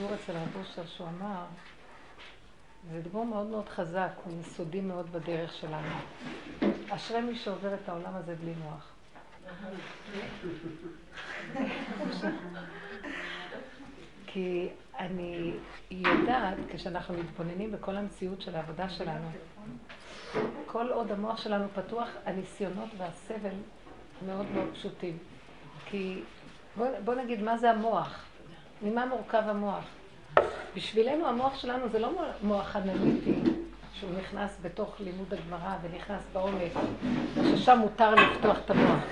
דיבור אצל הרב אושר שהוא אמר, זה דיבור מאוד מאוד חזק, הוא יסודי מאוד בדרך שלנו. אשרי מי שעובר את העולם הזה בלי מוח. כי אני יודעת, כשאנחנו מתבוננים בכל המציאות של העבודה שלנו, כל עוד המוח שלנו פתוח, הניסיונות והסבל מאוד מאוד פשוטים. כי בוא, בוא נגיד מה זה המוח, ממה מורכב המוח. בשבילנו המוח שלנו זה לא מוח אנליטי שהוא נכנס בתוך לימוד הגמרא ונכנס בעומק, וששם מותר לפתוח את המוח.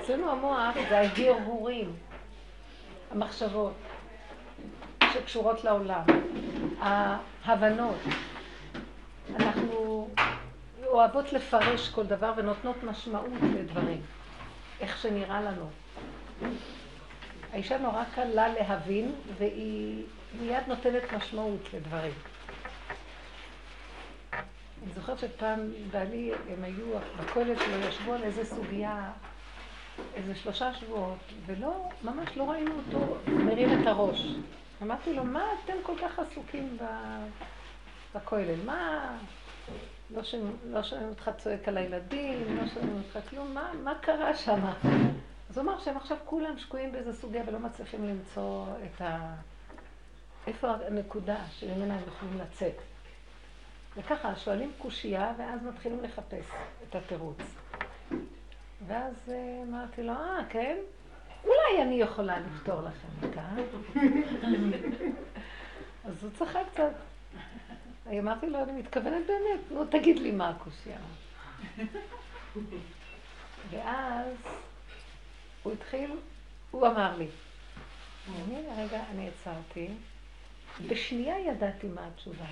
אצלנו המוח זה ההרהורים, המחשבות שקשורות לעולם, ההבנות. אנחנו אוהבות לפרש כל דבר ונותנות משמעות לדברים, איך שנראה לנו. האישה נורא קלה להבין, והיא מיד נותנת משמעות לדברים. אני זוכרת שפעם בעלי, הם היו, בכולל שלו ישבו על איזה סוגיה, איזה שלושה שבועות, ולא, ממש לא ראינו אותו מרים את הראש. אמרתי לו, מה אתם כל כך עסוקים בכולל? מה... לא שומעים לא אותך צועק על הילדים, לא שומעים אותך כלום, מה, מה קרה שם? אז הוא אמר שהם עכשיו כולם שקועים באיזה סוגיה ולא מצליחים למצוא את ה... איפה הנקודה שממנה הם יכולים לצאת. וככה שואלים קושייה ואז מתחילים לחפש את התירוץ. ואז אה, אמרתי לו, אה, כן? אולי אני יכולה לפתור לכם אותה. אז הוא צחק קצת. אמרתי לו, אני מתכוונת באמת, נו תגיד לי מה הקושייה. ואז הוא התחיל, הוא אמר לי, אני רגע, אני עצרתי, בשנייה ידעתי מה התשובה.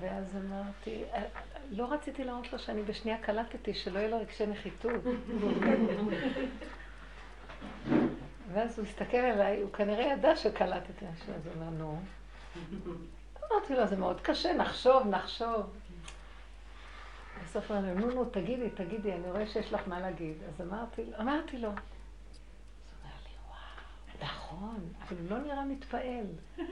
ואז אמרתי, לא רציתי להראות לו שאני בשנייה קלטתי, שלא יהיה לו רגשי נחיתות. ואז הוא הסתכל עליי, הוא כנראה ידע שקלטתי משהו, אז הוא אומר, נו. אמרתי לו, זה מאוד קשה, נחשוב, נחשוב. בסוף הוא אמר, נו, נו, תגידי, תגידי, אני רואה שיש לך מה להגיד. אז אמרתי, אמרתי לו. אז הוא אומר לי, וואו, נכון, אבל הוא לא נראה מתפעל.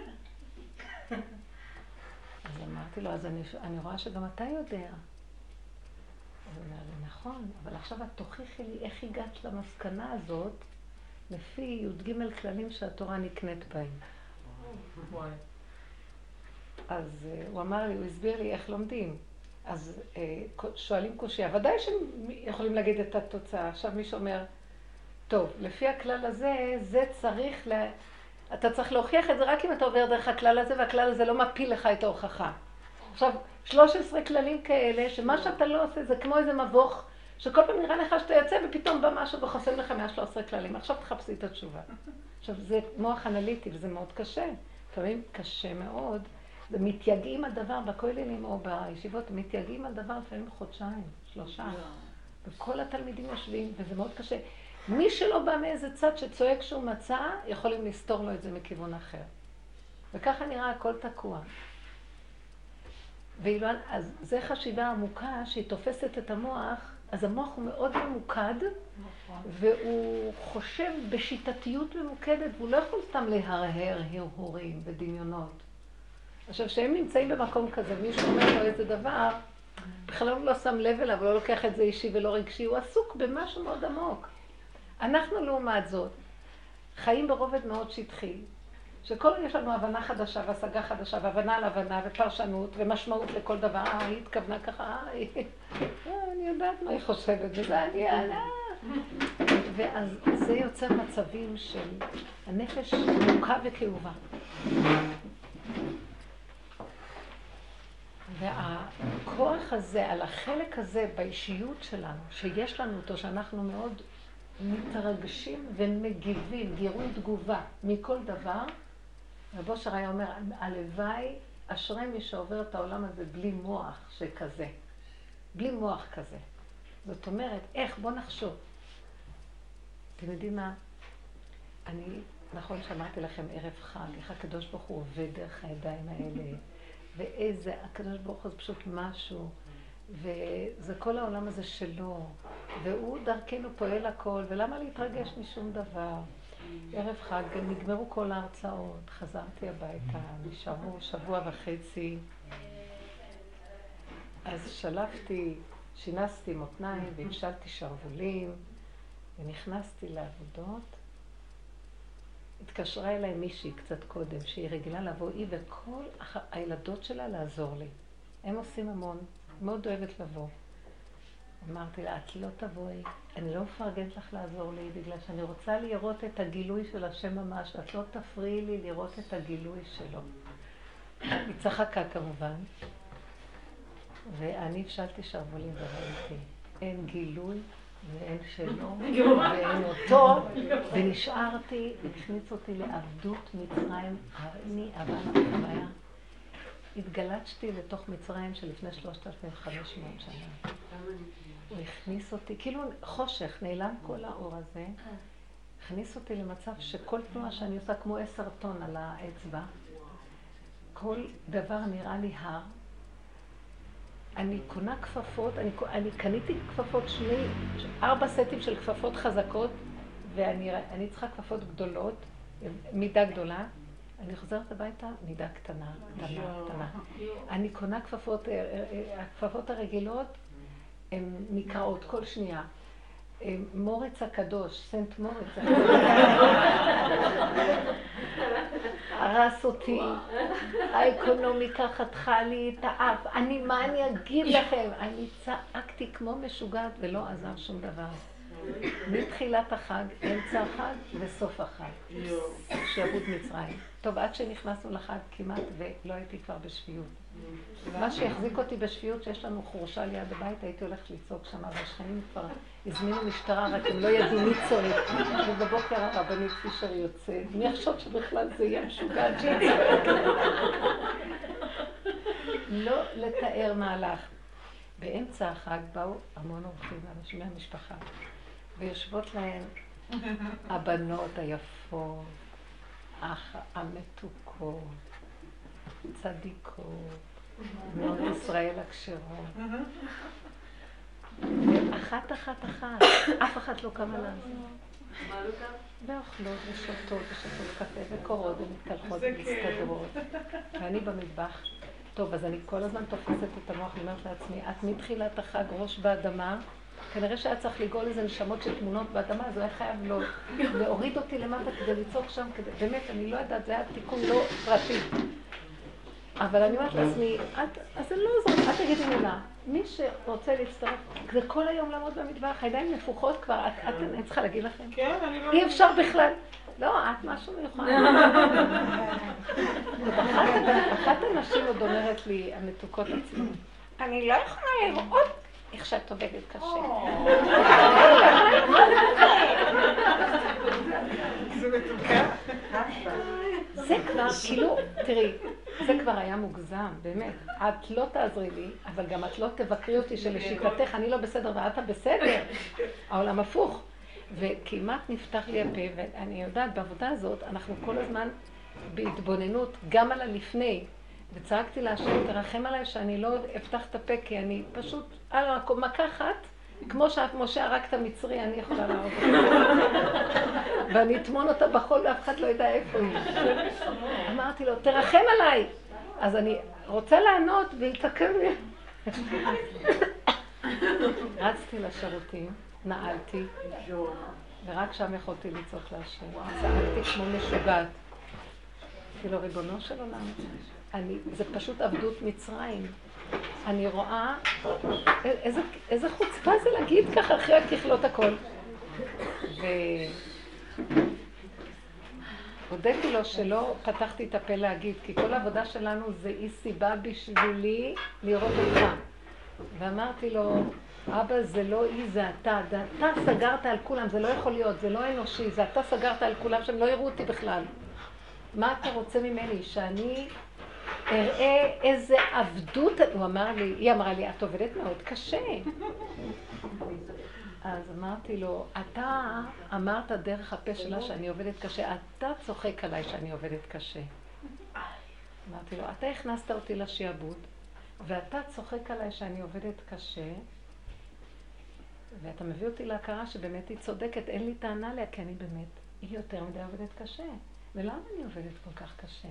אז אמרתי לו, אז אני, אני רואה שגם אתה יודע. אז הוא אומר לי, נכון, אבל עכשיו את תוכיחי לי איך הגעת למסקנה הזאת לפי י"ג כללים שהתורה נקנית בהם. אז uh, הוא אמר לי, הוא הסביר לי איך לומדים. אז uh, שואלים קושייה, ודאי שהם יכולים להגיד את התוצאה. עכשיו מישהו אומר, טוב, לפי הכלל הזה, זה צריך, לה... אתה צריך להוכיח את זה רק אם אתה עובר דרך הכלל הזה, והכלל הזה לא מפיל לך את ההוכחה. עכשיו, 13 כללים כאלה, שמה שאתה לא עושה זה כמו איזה מבוך, שכל פעם נראה לך שאתה יוצא ופתאום בא משהו וחוסם לך 113 כללים. עכשיו תחפשי את התשובה. עכשיו, זה מוח אנליטי וזה מאוד קשה. לפעמים קשה מאוד. ומתייגעים על דבר בכוללים או בישיבות, מתייגעים על דבר לפעמים חודשיים, שלושה. וכל התלמידים יושבים, וזה מאוד קשה. מי שלא בא מאיזה צד שצועק שהוא מצא, יכולים לסתור לו את זה מכיוון אחר. וככה נראה הכל תקוע. ואילו, אז זה חשיבה עמוקה שהיא תופסת את המוח, אז המוח הוא מאוד ממוקד, נכון. והוא חושב בשיטתיות ממוקדת, והוא לא יכול סתם להרהר הרהורים ודמיונות. עכשיו, כשהם נמצאים במקום כזה, מישהו אומר לו איזה דבר, בכלל הוא לא שם לב אליו, לא לוקח את זה אישי ולא רגשי, הוא עסוק במשהו מאוד עמוק. אנחנו לעומת זאת, חיים ברובד מאוד שטחי, שכל יש לנו הבנה חדשה והשגה חדשה, והבנה על הבנה ופרשנות ומשמעות לכל דבר, אה, היא התכוונה ככה, אה, אה, אני יודעת מה היא חושבת, וזה אני, אה, ואז זה יוצר מצבים של הנפש מוכה וכאובה. והכוח הזה, על החלק הזה באישיות שלנו, שיש לנו אותו, שאנחנו מאוד מתרגשים ומגיבים, גירוי תגובה מכל דבר, רב אושר היה אומר, הלוואי, אשרי מי שעובר את העולם הזה בלי מוח שכזה. בלי מוח כזה. זאת אומרת, איך? בוא נחשוב. אתם יודעים מה? אני, נכון שאמרתי לכם ערב חג, איך הקדוש ברוך הוא עובד דרך הידיים האלה. ואיזה, הקדוש ברוך הוא זה פשוט משהו, וזה כל העולם הזה שלו, והוא דרכנו פועל הכל, ולמה להתרגש משום דבר? ערב חג, נגמרו כל ההרצאות, חזרתי הביתה, נשארו שבוע וחצי. אז שלפתי, שינסתי מותניים והמשלתי שרוולים, ונכנסתי לעבודות. התקשרה אליי מישהי קצת קודם, שהיא רגילה לבוא, היא וכל הילדות שלה לעזור לי. הם עושים המון, מאוד אוהבת לבוא. אמרתי לה, את לא תבואי, אני לא מפרגנת לך לעזור לי, בגלל שאני רוצה לראות את הגילוי של השם ממש, ואת לא תפריעי לי לראות את הגילוי שלו. היא צחקה כמובן, ואני הפשלתי שרוולים וראיתי, אין גילוי ואין שלו, ואין אותו, ונשארתי, הכניס אותי לעבדות מצרים, אני עברתי חוויה. התגלצתי לתוך מצרים של לפני 3,500 שנה. הוא הכניס אותי, כאילו חושך, נעלם כל האור הזה, הכניס אותי למצב שכל תנועה שאני עושה כמו עשר טון על האצבע, כל דבר נראה לי הר. אני קונה כפפות, אני, אני קניתי כפפות שני, ארבע סטים של כפפות חזקות, ואני צריכה כפפות גדולות, מידה גדולה. אני חוזרת הביתה, מידה קטנה, קטנה, קטנה. אני קונה כפפות, אה, אה, אה, הכפפות הרגילות, הן נקראות כל שנייה. מורץ הקדוש, סנט מורץ הרס אותי, האקונומיקה חתכה לי את האף, אני, מה אני אגיד לכם? אני צעקתי כמו משוגעת ולא עזר שום דבר. מתחילת החג, אמצע החג וסוף החג. שעבוד מצרים. טוב, עד שנכנסנו לחג כמעט ולא הייתי כבר בשפיות. מה שהחזיק אותי בשפיות, שיש לנו חורשה ליד הבית, הייתי הולכת לצעוק שם, והשכנים כבר הזמינו משטרה, רק הם לא ידעו מי צועק. ובבוקר הרבנית פישר יוצאת, מי יחשוב שבכלל זה יהיה משוגע שיצא? לא לתאר מהלך. באמצע החג באו המון אורחים מהמשפחה, ויושבות להן הבנות היפות, המתוקות, צדיקות, בנות ישראל הכשרות. אחת אחת אחת, אף אחת לא קמה לעזור. ואוכלות ושותות ושותות קפה וקורות ומתקלחות ומסתדרות. ואני במטבח. טוב, אז אני כל הזמן תופסת את המוח, אני אומרת לעצמי, את מתחילת החג ראש באדמה, כנראה שהיה צריך לגאול איזה נשמות של תמונות באדמה, אז הוא היה חייב לא, להוריד אותי למטה כדי לצעוק שם, כדי, באמת, אני לא יודעת, זה היה תיקון לא פרטי. אבל אני אומרת לעצמי, אז זה לא עוזר, אל תגידי מילה. מי שרוצה להצטרף, זה כל היום לעמוד במטבח, הידיים נפוחות כבר, את, את, אני צריכה להגיד לכם. כן, אני לא... אי אפשר בכלל. לא, את משהו מיוחד. אחת הנשים עוד אומרת לי, המתוקות עצמו, אני לא יכולה לראות איך שאת עובדת קשה. זה כבר, כאילו, תראי, זה כבר היה מוגזם, באמת. את לא תעזרי לי, אבל גם את לא תבקרי אותי שלשיטתך אני לא בסדר ואת בסדר. העולם הפוך. וכמעט נפתח לי הפה, ואני יודעת, בעבודה הזאת אנחנו כל הזמן בהתבוננות גם על הלפני. וצעקתי להשם, תרחם עליי שאני לא אפתח את הפה, כי אני פשוט על מכה אחת, כמו שאת, משה, הרג את המצרי, אני יכולה להרוג אותה. ואני אטמון אותה בחול ואף אחד לא ידע איפה היא. אמרתי לו, תרחם עליי. אז אני רוצה לענות והתעכב לי. רצתי לשירותים, נעלתי, ורק שם יכולתי לצעוק להשם. צעקתי כמו משוגעת. כאילו, ריבונו של עולם, אני, זה פשוט עבדות מצרים. אני רואה, איזה, איזה חוצפה זה להגיד ככה אחרי הככלות הכל. והודיתי לו שלא פתחתי את הפה להגיד, כי כל העבודה שלנו זה אי סיבה בשבילי לראות אותך. ואמרתי לו, אבא זה לא אי, זה אתה. זה אתה סגרת על כולם, זה לא יכול להיות, זה לא אנושי, זה אתה סגרת על כולם שהם לא יראו אותי בכלל. מה אתה רוצה ממני? שאני אראה איזה עבדות, הוא אמר לי, היא אמרה לי, את עובדת מאוד קשה. אז אמרתי לו, אתה אמרת דרך הפה שלה שאני עובדת קשה, אתה צוחק עליי שאני עובדת קשה. אמרתי לו, אתה הכנסת אותי לשיעבוד, ואתה צוחק עליי שאני עובדת קשה, ואתה מביא אותי להכרה שבאמת היא צודקת, אין לי טענה עליה, כי אני באמת היא יותר מדי עובדת קשה. ולמה אני עובדת כל כך קשה?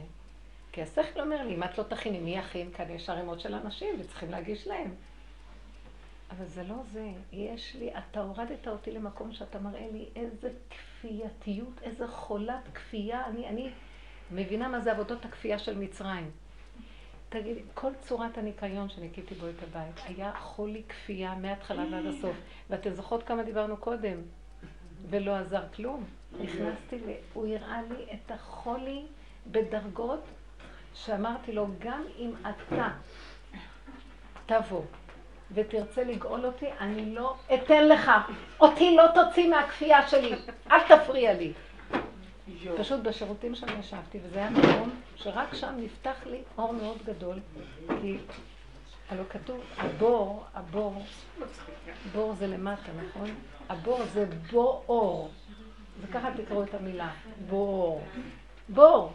כי השכל אומר לי, אם את לא תכיני, מי יכין? כאן יש ערימות של אנשים וצריכים להגיש להם. אבל זה לא זה. יש לי, אתה הורדת אותי למקום שאתה מראה לי איזה כפייתיות, איזה חולת כפייה. אני, אני מבינה מה זה עבודות הכפייה של מצרים. תגיד, כל צורת הניקיון שניקיתי בו את הבית, היה חולי כפייה מההתחלה ועד הסוף. ואתן זוכרות כמה דיברנו קודם, ולא עזר כלום. נכנסתי, הוא הראה לי את החולי בדרגות שאמרתי לו, גם אם אתה תבוא ותרצה לגאול אותי, אני לא אתן לך. אותי לא תוציא מהכפייה שלי, אל תפריע לי. פשוט בשירותים שם ישבתי, וזה היה מקום שרק שם נפתח לי אור מאוד גדול, כי הלוא כתוב, הבור, הבור, בור זה למטה, נכון? הבור זה בור. וככה תקראו את המילה, בור. בור.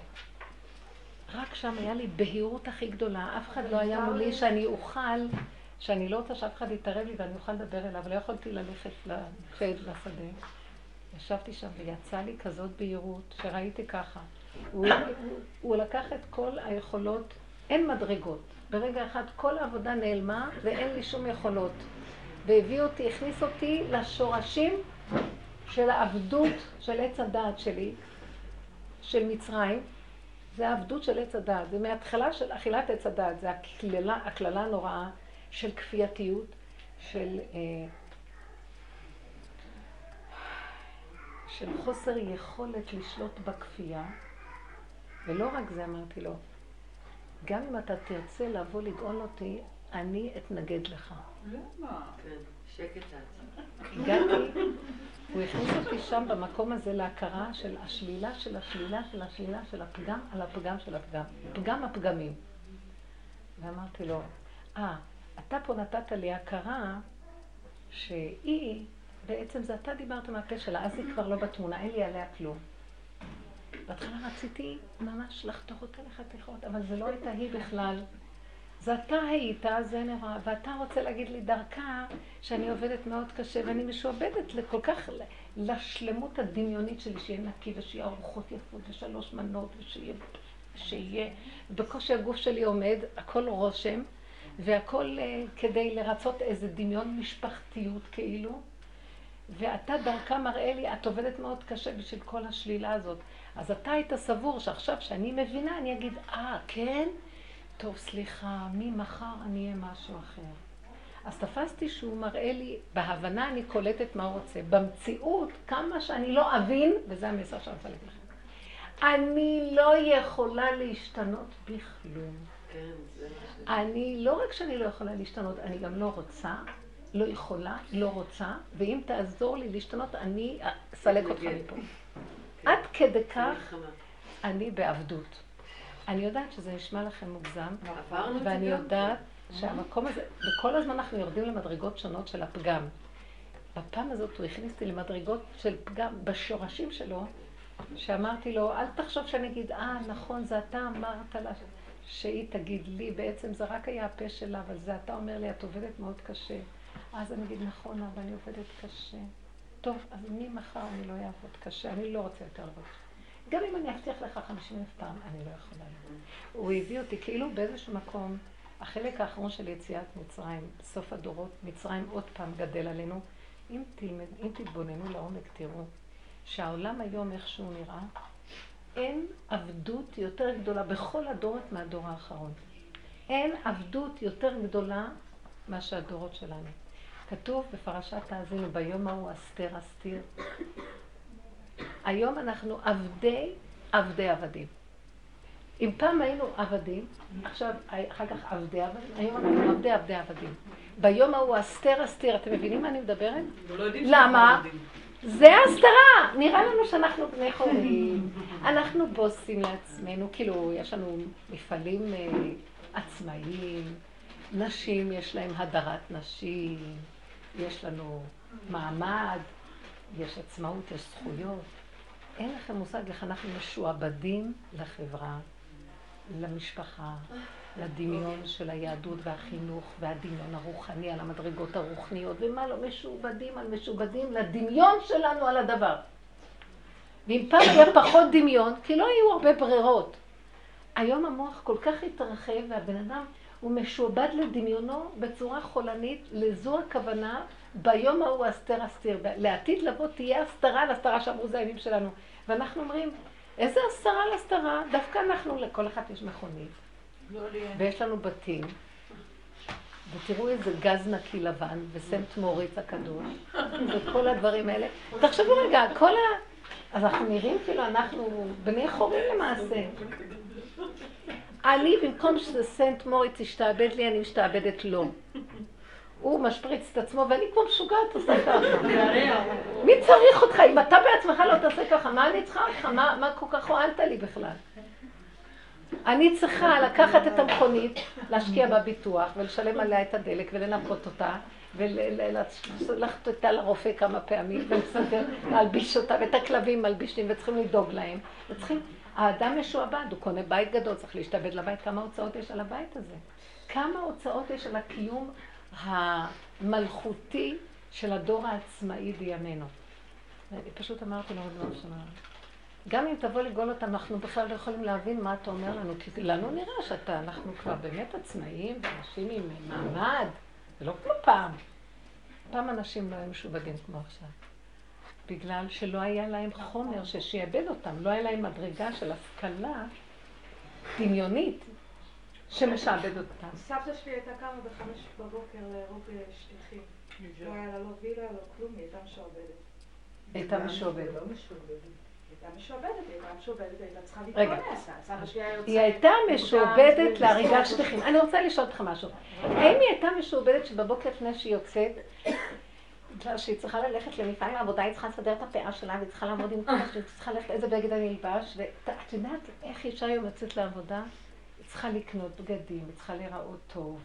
רק שם היה לי בהירות הכי גדולה, אף אחד לא היה מולי שאני אוכל, שאני לא רוצה שאף אחד יתערב לי ואני אוכל לדבר אליו, לא יכולתי ללכת לשד לשדה. ישבתי שם ויצא לי כזאת בהירות, שראיתי ככה. הוא, הוא, הוא לקח את כל היכולות, אין מדרגות. ברגע אחד כל העבודה נעלמה ואין לי שום יכולות. והביא אותי, הכניס אותי לשורשים של העבדות של עץ הדעת שלי, של מצרים. זה העבדות של עץ הדעת, זה מההתחלה של אכילת עץ הדעת, זה הקללה, הקללה הנוראה של כפייתיות, של, אה, של חוסר יכולת לשלוט בכפייה. ולא רק זה אמרתי לו, גם אם אתה תרצה לבוא לגאול אותי, אני אתנגד לך. למה? כן, שקט הגעתי, הוא הכניס אותי שם במקום הזה להכרה של השלילה של השלילה של השלילה של הפגם על הפגם של הפגם. פגם הפגמים. ואמרתי לו, אה, ah, אתה פה נתת לי הכרה שהיא, בעצם זה אתה דיברת מהפה שלה, אז היא כבר לא בתמונה, אין לי עליה כלום. בהתחלה רציתי ממש לחתוך אותה לחתיכות, אבל זה לא הייתה היא בכלל. זה אתה היית, זה נראה, ואתה רוצה להגיד לי דרכה שאני עובדת מאוד קשה ואני משועבדת לכל כך, לשלמות הדמיונית שלי, שיהיה נקי ושיהיה ארוחות יפות ושלוש מנות ושיהיה, שיהיה, בקושי הגוף שלי עומד, הכל רושם, והכל uh, כדי לרצות איזה דמיון משפחתיות כאילו, ואתה דרכה מראה לי, את עובדת מאוד קשה בשביל כל השלילה הזאת. אז אתה היית סבור שעכשיו שאני מבינה, אני אגיד, אה, ah, כן? טוב, סליחה, ממחר אני אהיה משהו אחר. אז תפסתי שהוא מראה לי, בהבנה אני קולטת מה הוא רוצה. במציאות, כמה שאני לא אבין, וזה המסר שאני רוצה להגיד לכם, אני לא יכולה להשתנות בכלום. כן, אני, לא רק שאני לא יכולה להשתנות, אני גם לא רוצה, לא יכולה, לא רוצה, ואם תעזור לי להשתנות, אני אסלק אותך מפה. כן. עד כדי כך אני בעבדות. אני יודעת שזה נשמע לכם מוגזם, ואני יודעת שהמקום הזה, וכל הזמן אנחנו יורדים למדרגות שונות של הפגם. בפעם הזאת הוא הכניס אותי למדרגות של פגם בשורשים שלו, שאמרתי לו, אל תחשוב שאני אגיד, אה, נכון, זה אתה אמרת לה שהיא תגיד לי, בעצם זה רק היה הפה שלה, אבל זה אתה אומר לי, את עובדת מאוד קשה. אז אני אגיד, נכון, אבל אני עובדת קשה. טוב, אז ממחר אני לא אעבוד קשה, אני לא רוצה יותר לעבוד. גם אם אני אבטיח לך חמישים אלף פעם, אני לא יכולה. הוא הביא אותי כאילו באיזשהו מקום, החלק האחרון של יציאת מצרים, סוף הדורות, מצרים עוד פעם גדל עלינו. אם, תלמד, אם תתבוננו לעומק, תראו שהעולם היום, איך שהוא נראה, אין עבדות יותר גדולה בכל הדורות מהדור האחרון. אין עבדות יותר גדולה מאשר הדורות שלנו. כתוב בפרשת תאזינו, ביום ההוא אסתר אסתיר. היום אנחנו עבדי עבדי עבדים. אם פעם היינו עבדים, עכשיו, אחר כך עבדי עבדים, היום אנחנו עבדי עבדי עבדים. ביום ההוא אסתר אסתיר, אתם מבינים מה אני מדברת? לא למה? זה הסתרה! נראה לנו שאנחנו בני חורים, אנחנו בוסים לעצמנו, כאילו, יש לנו מפעלים אה, עצמאיים, נשים, יש להם הדרת נשים, יש לנו מעמד, יש עצמאות, יש זכויות. אין לכם מושג איך אנחנו משועבדים לחברה, למשפחה, לדמיון של היהדות והחינוך והדמיון הרוחני על המדרגות הרוחניות, ומה לא משועבדים על משועבדים לדמיון שלנו על הדבר. ואם פעם היה פחות דמיון, כי לא היו הרבה ברירות. היום המוח כל כך התרחב, והבן אדם הוא משועבד לדמיונו בצורה חולנית, לזו הכוונה, ביום ההוא אסתר אסתיר. לעתיד לבוא תהיה הסתרה על הסתרה שאמרו זה הימים שלנו. ואנחנו אומרים, איזה הסתרה על הסתרה? דווקא אנחנו, לכל אחד יש מכונית. לא ויש לנו בתים. ותראו איזה גז נקי לבן, וסנט מוריץ הקדוש, וכל הדברים האלה. תחשבו רגע, כל ה... אז אנחנו נראים כאילו אנחנו בני חורים למעשה. אני, במקום שזה סנט מוריץ ישתעבד לי, אני משתעבדת לו. הוא משפריץ את עצמו, ואני כמו משוגעת עושה ככה. מי צריך אותך? אם אתה בעצמך לא תעשה ככה, מה אני צריכה אותך? מה כל כך הועלת לי בכלל? אני צריכה לקחת את המכונית, להשקיע בה ביטוח, ולשלם עליה את הדלק, ולנפות אותה, וללכת אותה לרופא כמה פעמים, ולסדר, להלביש אותה, ואת הכלבים מלבישים, וצריכים לדאוג להם. וצריכים... האדם משועבד, הוא קונה בית גדול, צריך להשתעבד לבית, כמה הוצאות יש על הבית הזה? כמה הוצאות יש על הקיום המלכותי של הדור העצמאי בימינו? אני פשוט אמרתי לו דבר שנה. גם אם תבוא לגאול אותם, אנחנו בכלל לא יכולים להבין מה אתה אומר לנו, כי לנו נראה שאתה, אנחנו כבר באמת עצמאים, ואנשים עם מעמד, זה לא כמו פעם. פעם אנשים לא היו משובדים כמו עכשיו. בגלל שלא היה להם חומר ששיעבד אותם, לא היה להם מדרגה של השכלה דמיונית שמשעבד אותם. סבתא שלי הייתה קמה בחמש בבוקר להרוג שטיחים. לא היה לה לא וילה, לא כלום, היא הייתה משועבדת. הייתה משועבדת. לא הייתה משועבדת, היא הייתה משועבדת, הייתה צריכה להתפרנס. היא הייתה משועבדת להריגת שטיחים. אני רוצה לשאול אותך משהו. האם היא הייתה משועבדת שבבוקר לפני שהיא יוצאת, בגלל שהיא צריכה ללכת למפעל העבודה, היא צריכה לסדר את הפאה שלה, והיא צריכה לעמוד עם כל שהיא צריכה ללכת איזה בגד אני אלבש, ואת יודעת איך אישה היום יוצאת לעבודה? היא צריכה לקנות בגדים, היא צריכה להיראות טוב,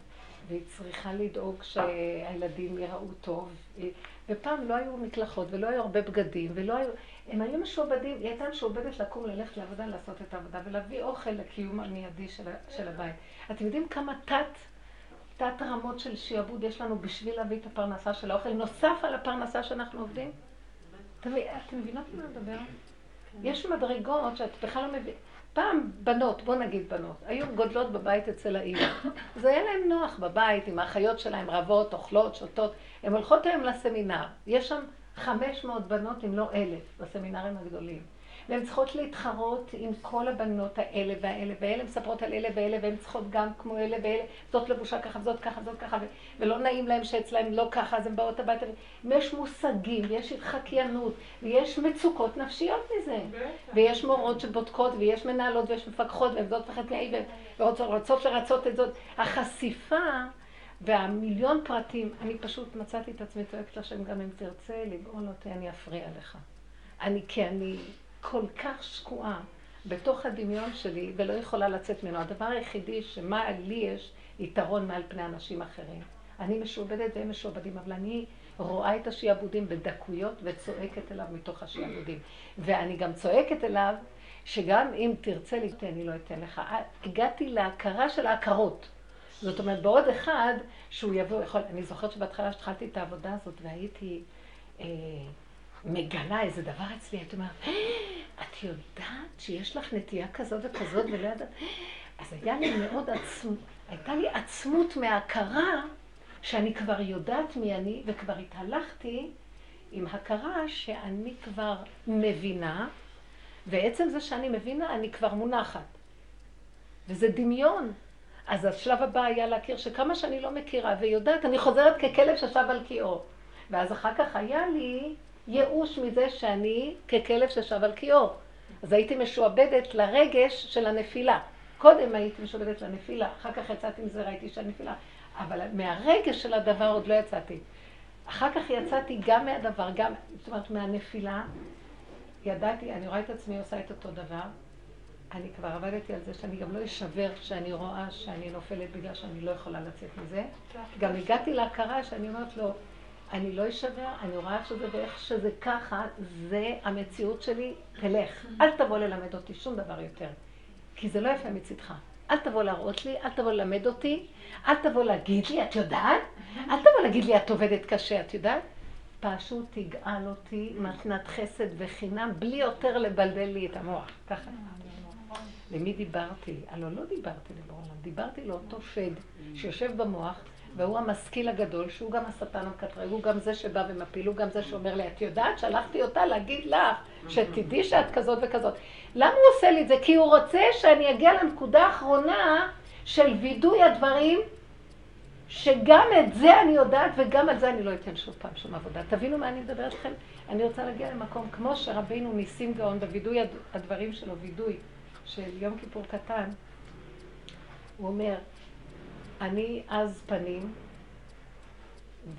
והיא צריכה לדאוג שהילדים יראו טוב. ופעם לא היו מקלחות ולא היו הרבה בגדים, ולא היו... הם היו משועבדים, היא הייתה משועבדת לקום, ללכת לעבודה, לעשות את העבודה, ולהביא אוכל לקיום המיידי של, של הבית. אתם יודעים כמה תת, תת רמות של שיעבוד יש לנו בשביל להביא את הפרנסה של האוכל, נוסף על הפרנסה שאנחנו עובדים? אתם מבינות מה אני מדבר? יש מדרגות שאת בכלל לא מבינה. פעם בנות, בוא נגיד בנות, היו גודלות בבית אצל האימא. זה היה להן נוח בבית, עם האחיות שלהן רבות, אוכלות, שותות. הן הולכות היום לסמינר. יש שם 500 בנות, אם לא אלף, בסמינרים הגדולים. והן צריכות להתחרות עם כל הבנות האלה והאלה, ואלה מספרות על אלה ואלה, והן צריכות גם כמו אלה ואלה, זאת לבושה ככה, זאת ככה, זאת ככה, ולא נעים להם שאצלהם לא ככה, אז הן באות הביתה. ויש מושגים, ויש התחקיינות, ויש מצוקות נפשיות מזה. ויש מורות שבודקות, ויש מנהלות, ויש מפקחות, והן זאת מפחדת מהאי, ורוצות לרצות את זאת. החשיפה... והמיליון פרטים, אני פשוט מצאתי את עצמי צועקת לשם, גם אם תרצה לגאול אותי, אני אפריע לך. אני, כי אני כל כך שקועה בתוך הדמיון שלי ולא יכולה לצאת ממנו. הדבר היחידי שמה לי יש יתרון מעל פני אנשים אחרים. אני משועבדת והם משועבדים, אבל אני רואה את השיעבודים בדקויות וצועקת אליו מתוך השיעבודים. ואני גם צועקת אליו שגם אם תרצה לי, אני לא אתן לך. הגעתי להכרה של ההכרות. זאת אומרת, בעוד אחד שהוא יבוא, יכול, אני זוכרת שבהתחלה שהתחלתי את העבודה הזאת והייתי אה, מגלה איזה דבר אצלי, הייתי אומרת, אה, את יודעת שיש לך נטייה כזאת וכזאת ולא יודעת? אז היה לי מאוד עצמות, הייתה לי עצמות מהכרה שאני כבר יודעת מי אני, וכבר התהלכתי עם הכרה שאני כבר מבינה, ועצם זה שאני מבינה, אני כבר מונחת. וזה דמיון. אז השלב הבא היה להכיר שכמה שאני לא מכירה ויודעת, אני חוזרת ככלב ששב על קיאו. ואז אחר כך היה לי ייאוש מזה שאני ככלב ששב על קיאו. אז הייתי משועבדת לרגש של הנפילה. קודם הייתי משועבדת לנפילה, אחר כך יצאתי מזה, ראיתי שהנפילה. אבל מהרגש של הדבר עוד לא יצאתי. אחר כך יצאתי גם מהדבר, גם, זאת אומרת, מהנפילה. ידעתי, אני רואה את עצמי עושה את אותו דבר, אני כבר עבדתי על זה שאני גם לא אשבר כשאני רואה שאני נופלת בגלל שאני לא יכולה לצאת מזה. גם הגעתי להכרה שאני אומרת לו, אני לא אשבר, אני רואה איך שזה ואיך שזה ככה, זה המציאות שלי, תלך. אל תבוא ללמד אותי שום דבר יותר. כי זה לא יפה מצידך. אל תבוא להראות לי, אל תבוא ללמד אותי, אל תבוא להגיד לי, את יודעת? אל תבוא להגיד לי, את עובדת קשה, את יודעת? פשוט תגאל אותי מתנת חסד וחינם, בלי יותר לבלבל לי את המוח. ככה. למי דיברתי? הלוא לא דיברתי לבורא דיברתי לאותו שד שיושב במוח, והוא המשכיל הגדול, שהוא גם השטן המקטרג, הוא גם זה שבא ומפיל, הוא גם זה שאומר לי, את יודעת, שלחתי אותה להגיד לך, שתדעי שאת כזאת וכזאת. למה הוא עושה לי את זה? כי הוא רוצה שאני אגיע לנקודה האחרונה של וידוי הדברים, שגם את זה אני יודעת וגם על זה אני לא אתן שוב פעם שום עבודה. תבינו מה אני מדברת לכם? אני רוצה להגיע למקום כמו שרבינו ניסים גאון בווידוי הדברים שלו, וידוי של יום כיפור קטן, הוא אומר, אני עז פנים,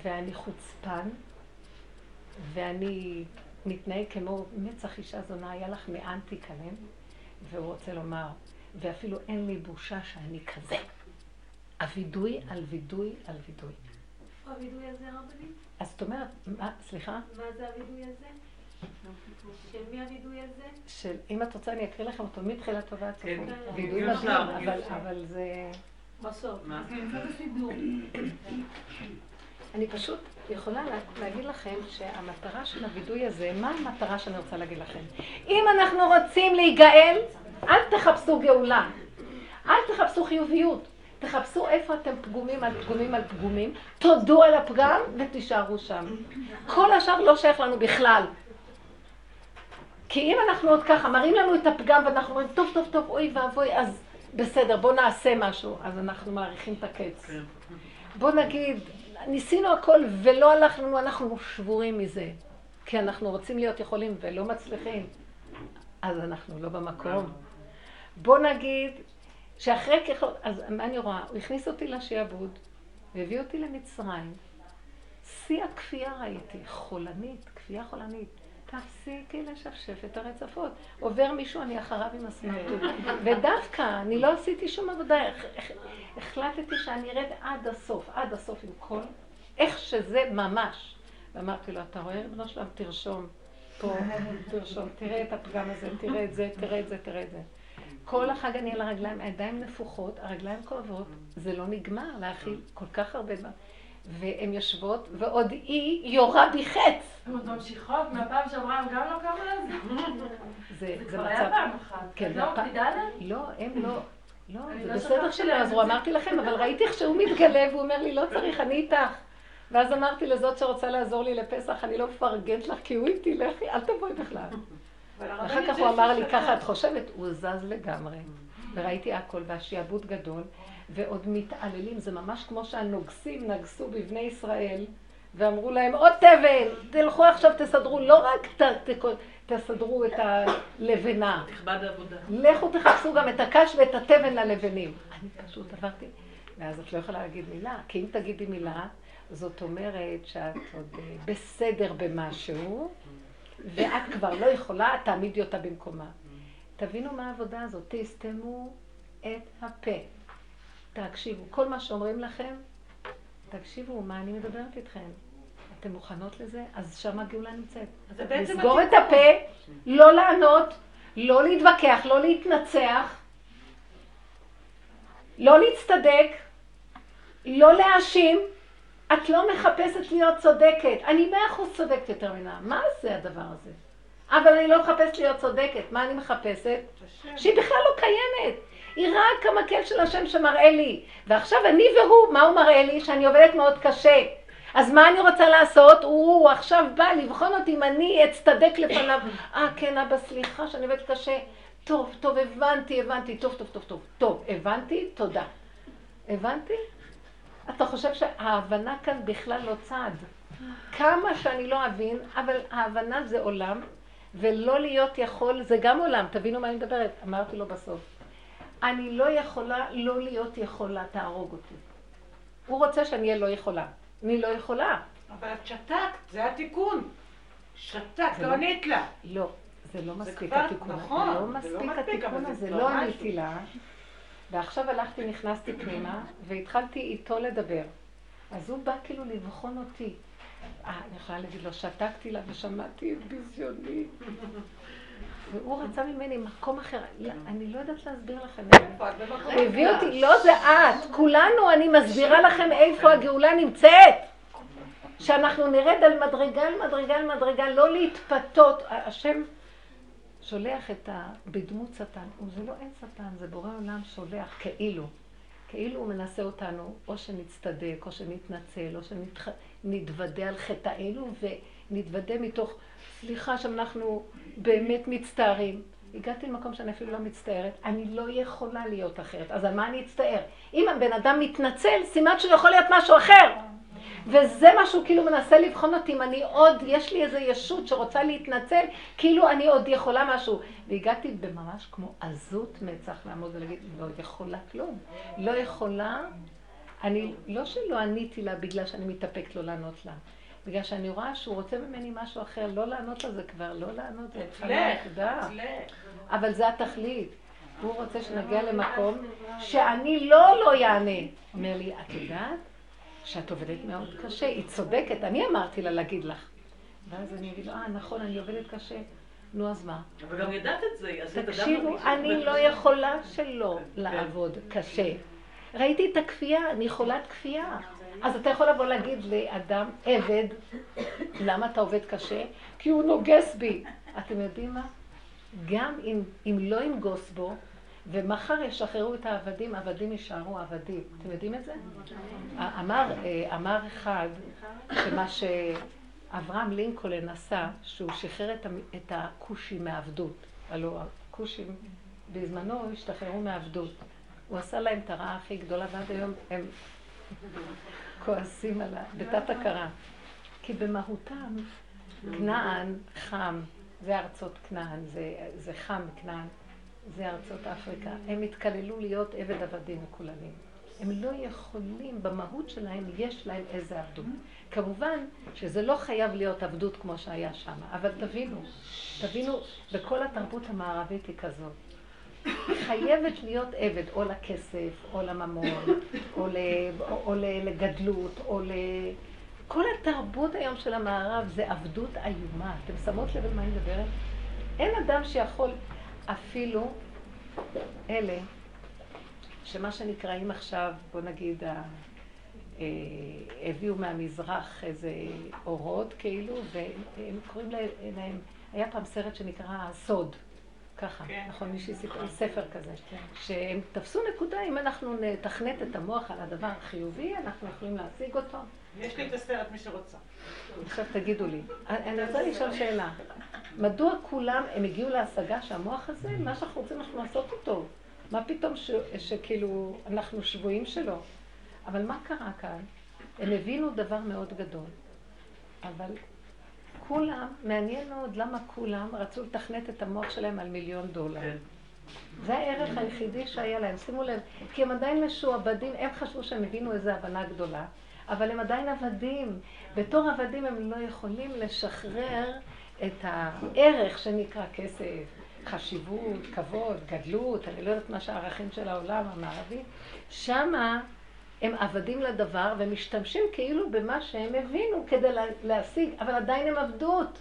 ואני חוצפן, ואני מתנהג כמו מצח אישה זונה, היה לך מאן תיכלם, והוא רוצה לומר, ואפילו אין לי בושה שאני כזה. הווידוי על וידוי על וידוי. איפה הווידוי הזה, רבנים? אז זאת אומרת, מה, סליחה? מה זה הווידוי הזה? של מי הווידוי הזה? של, אם את רוצה אני אקריא לכם אותו מתחילת טובה עד כן. סופו. וידוי מדהים, אבל זה... אני פשוט יכולה להגיד לכם שהמטרה של הווידוי הזה, מה המטרה שאני רוצה להגיד לכם? אם אנחנו רוצים להיגאל, אל תחפשו גאולה. אל תחפשו חיוביות. תחפשו איפה אתם פגומים על פגומים על פגומים, תודו על הפגם ותישארו שם. כל השאר לא שייך לנו בכלל. כי אם אנחנו עוד ככה מראים לנו את הפגם ואנחנו אומרים, טוב, טוב, טוב, אוי ואבוי, אז בסדר, בוא נעשה משהו. אז אנחנו מעריכים את הקץ. כן. בוא נגיד, ניסינו הכל ולא הלך לנו, אנחנו שבורים מזה. כי אנחנו רוצים להיות יכולים ולא מצליחים. אז אנחנו לא במקום. בוא נגיד שאחרי ככל... אז מה אני רואה? הוא הכניס אותי לשעבוד והביא אותי למצרים. שיא הכפייה ראיתי, חולנית, כפייה חולנית. תפסיקי לשפשף את הרצפות. עובר מישהו, אני אחריו עם הסמרטוט. ודווקא, אני לא עשיתי שום עבודה. החלטתי שאני ארד עד הסוף, עד הסוף עם כל, איך שזה ממש. ואמרתי לו, אתה רואה, ריבונו שלם, תרשום פה, תרשום, תראה את הפגם הזה, תראה את זה, תראה את זה, תראה את זה. כל החג אני על הרגליים, הידיים נפוחות, הרגליים כואבות, זה לא נגמר להכיל כל כך הרבה זמן. והן יושבות, ועוד היא יורה בי חץ. הן עוד ממשיכות, מהפעם שעברה הם גם לא קמו לזה? זה כבר היה פעם אחת. כן, לא מקפידה עליהן? לא, הם לא. לא, זה לא בסדר שלא עזרו, אמרתי לכם, אבל ראיתי איך שהוא מתגלה והוא אומר לי, לא צריך, אני איתך. ואז אמרתי לזאת שרוצה לעזור לי לפסח, אני לא מפרגנת לך, כי הוא איתי, לכי, אל תבואי בכלל. ואחר כך הוא אמר לי, ככה את חושבת? הוא זז לגמרי. וראיתי הכל, והשעבוד גדול, ועוד מתעללים, זה ממש כמו שהנוגסים נגסו בבני ישראל, ואמרו להם, עוד תבן, תלכו עכשיו תסדרו, לא רק ת, ת, תסדרו את הלבנה. תכבד העבודה. לכו תחפשו גם את הקש ואת התבן ללבנים. אני פשוט עברתי, ואז את לא יכולה להגיד מילה, כי אם תגידי מילה, זאת אומרת שאת עוד בסדר במשהו, ואת כבר לא יכולה, תעמידי אותה במקומה. תבינו מה העבודה הזאת, תסתמו את הפה. תקשיבו, כל מה שאומרים לכם, תקשיבו, מה אני מדברת איתכם? אתן מוכנות לזה? אז שם הגאולה נמצאת. לסגור את הפה, לא לענות, לא להתווכח, לא להתנצח, לא להצטדק, לא להאשים. את לא מחפשת להיות צודקת. אני מאה אחוז צודקת יותר ממנה. מה זה הדבר הזה? אבל אני לא מחפשת להיות צודקת. מה אני מחפשת? שהיא בכלל לא קיימת. היא רק המקל של השם שמראה לי. ועכשיו אני והוא, מה הוא מראה לי? שאני עובדת מאוד קשה. אז מה אני רוצה לעשות? הוא עכשיו בא לבחון אותי אם אני אצטדק לפניו. אה, כן, אבא, סליחה שאני עובדת קשה. טוב, טוב, הבנתי, הבנתי, טוב, טוב, טוב, טוב, טוב, הבנתי, תודה. הבנתי? אתה חושב שההבנה כאן בכלל לא צעד. כמה שאני לא אבין, אבל ההבנה זה עולם, ולא להיות יכול, זה גם עולם, תבינו מה אני מדברת. אמרתי לו בסוף, אני לא יכולה לא להיות יכולה, תהרוג אותי. הוא רוצה שאני אהיה לא יכולה. אני לא יכולה. אבל את שתקת, זה התיקון. שתקת, לא ענית לה. לא, זה לא מספיק התיקון. נכון, זה לא מספיק התיקון הזה, לא עניתי לה. ועכשיו הלכתי, נכנסתי פנימה, והתחלתי איתו לדבר. אז הוא בא כאילו לבחון אותי. אה, אני יכולה להגיד לו, שתקתי לה ושמעתי את ביזיוני. והוא רצה ממני מקום אחר, לא, אני לא יודעת להסביר לכם. הוא הביא אותי, לא זה את, כולנו, אני מסבירה לכם איפה הגאולה נמצאת. שאנחנו נרד על מדרגה על מדרגה על מדרגה, לא להתפתות. השם שולח את ה... בדמות שטן. זה לא אין שטן, זה בורא עולם שולח כאילו. כאילו הוא מנסה אותנו, או שנצטדק, או שנתנצל, או שנתוודה על חטאינו, ונתוודה מתוך סליחה שאנחנו באמת מצטערים. הגעתי למקום שאני אפילו לא מצטערת, אני לא יכולה להיות אחרת. אז על מה אני אצטער? אם הבן אדם מתנצל, סימן שהוא יכול להיות משהו אחר. וזה מה שהוא כאילו מנסה לבחון אותי, אם אני עוד, יש לי איזו ישות שרוצה להתנצל, כאילו אני עוד יכולה משהו. והגעתי בממש כמו עזות מצח לעמוד ולהגיד, לא יכולה כלום. לא יכולה, אני, לא שלא עניתי לה בגלל שאני מתאפקת לא לענות לה. בגלל שאני רואה שהוא רוצה ממני משהו אחר, לא לענות לזה כבר, לא לענות, זה התחלה אבל זה התכלית. הוא רוצה שנגיע למקום שאני לא לא יענה. אומר לי, את יודעת שאת עובדת מאוד קשה, היא צודקת, אני אמרתי לה להגיד לך. ואז אני אגיד, אה, נכון, אני עובדת קשה. נו, אז מה? אבל גם ידעת את זה, תקשיבו, אני לא יכולה שלא כן. לעבוד קשה. ראיתי את הכפייה, אני חולת כפייה. אז אתה יכול לבוא להגיד לאדם, עבד, למה אתה עובד קשה? כי הוא נוגס בי. אתם יודעים מה? גם אם, אם לא ינגוס בו, ומחר ישחררו את העבדים, עבדים יישארו עבדים. אתם יודעים את זה? אמר, אה, אמר אחד, שמה שאברהם לינקולן עשה, שהוא שחרר את הכושים מעבדות. הלוא הכושים בזמנו השתחררו מעבדות. הוא עשה להם את הרעה הכי גדולה, ועד היום הם כועסים עליו, בתת הכרה. כי במהותם, כנען חם, זה ארצות כנען, זה, זה חם כנען, זה ארצות אפריקה. הם התקללו להיות עבד עבדים מקוללים. הם לא יכולים, במהות שלהם יש להם איזה עבדות. כמובן שזה לא חייב להיות עבדות כמו שהיה שם, אבל תבינו, תבינו, בכל התרבות המערבית היא כזאת. חייבת להיות עבד או לכסף, או לממון, או, ל, או, לגדלות, או ל... כל התרבות היום של המערב זה עבדות איומה. אתם שמות לב על מה אני מדברת? אין אדם שיכול אפילו אלה, שמה שנקראים עכשיו, בוא נגיד. אה, הביאו מהמזרח איזה אורות כאילו, והם קוראים להם, היה פעם סרט שנקרא הסוד. ככה, כן. נכון, מישהי סיפר, ספר כזה, כן. שהם תפסו נקודה, אם אנחנו נתכנת את המוח על הדבר החיובי, אנחנו יכולים להשיג אותו. יש לי את הסרט, מי שרוצה. עכשיו תגידו לי, אני רוצה לשאול שאלה. מדוע כולם, הם הגיעו להשגה שהמוח הזה, מה שאנחנו רוצים אנחנו לעשות אותו? מה פתאום ש, שכאילו אנחנו שבויים שלו? אבל מה קרה כאן? הם הבינו דבר מאוד גדול. אבל כולם, מעניין מאוד למה כולם רצו לתכנת את המוח שלהם על מיליון דולר. כן. זה הערך היחידי שהיה להם. שימו לב, כי הם עדיין משועבדים, הם חשבו שהם הבינו איזו הבנה גדולה, אבל הם עדיין עבדים. בתור עבדים הם לא יכולים לשחרר את הערך שנקרא כסף, חשיבות, כבוד, גדלות, אני לא יודעת מה שהערכים של העולם המערבי. שמה הם עבדים לדבר ומשתמשים כאילו במה שהם הבינו כדי להשיג, אבל עדיין הם עבדות.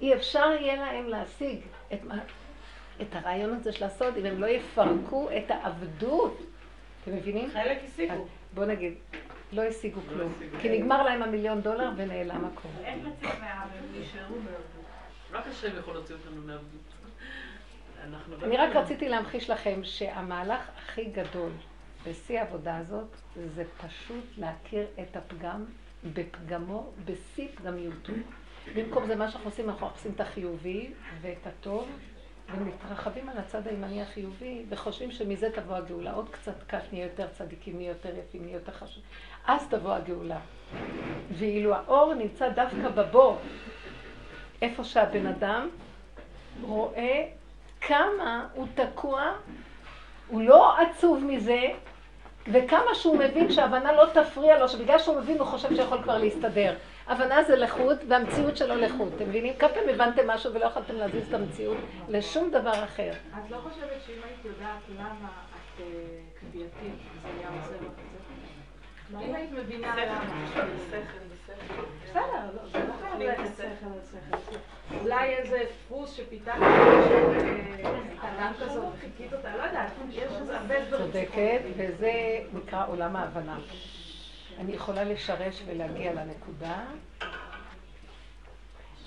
אי אפשר יהיה להם להשיג את, את הרעיון הזה של הסוד אם הם לא יפרקו את העבדות. אתם מבינים? חלק השיגו. בוא נגיד, לא השיגו לא כלום. כי נגמר להם המיליון דולר ונעלם הכול. איך לצאת מהעבדות? נשארו בעבדות. רק השם יכול להוציא אותנו מעבדות. אני רק רציתי להמחיש לכם שהמהלך הכי גדול בשיא העבודה הזאת זה פשוט להכיר את הפגם בפגמו, בשיא פגמיותו. במקום זה מה שאנחנו עושים, אנחנו מחפשים את החיובי ואת הטוב, ומתרחבים על הצד הימני החיובי, וחושבים שמזה תבוא הגאולה. עוד קצת קט, נהיה יותר צדיקים, נהיה יותר יפים, נהיה יותר חשוב. אז תבוא הגאולה. ואילו האור נמצא דווקא בבור, איפה שהבן אדם רואה כמה הוא תקוע, הוא לא עצוב מזה, וכמה שהוא מבין שהבנה לא תפריע לו, שבגלל שהוא מבין הוא חושב שיכול כבר להסתדר. הבנה זה לחוד, והמציאות שלו לחוד. אתם מבינים? כמה פעמים הבנתם משהו ולא יכולתם להזיז את המציאות לשום דבר אחר. את לא חושבת שאם היית יודעת למה את כפייתית, זה היה עוזר לך את זה? אם היית מבינה למה... בסדר, לא, זה לא חייב להיות שכל על שכל. אולי איזה דפוס שפיתחת, תנ"ם כזאת, וחיכית אותה, לא יודעת, יש איזה הרבה דברים. צודקת, וזה נקרא עולם ההבנה. אני יכולה לשרש ולהגיע לנקודה.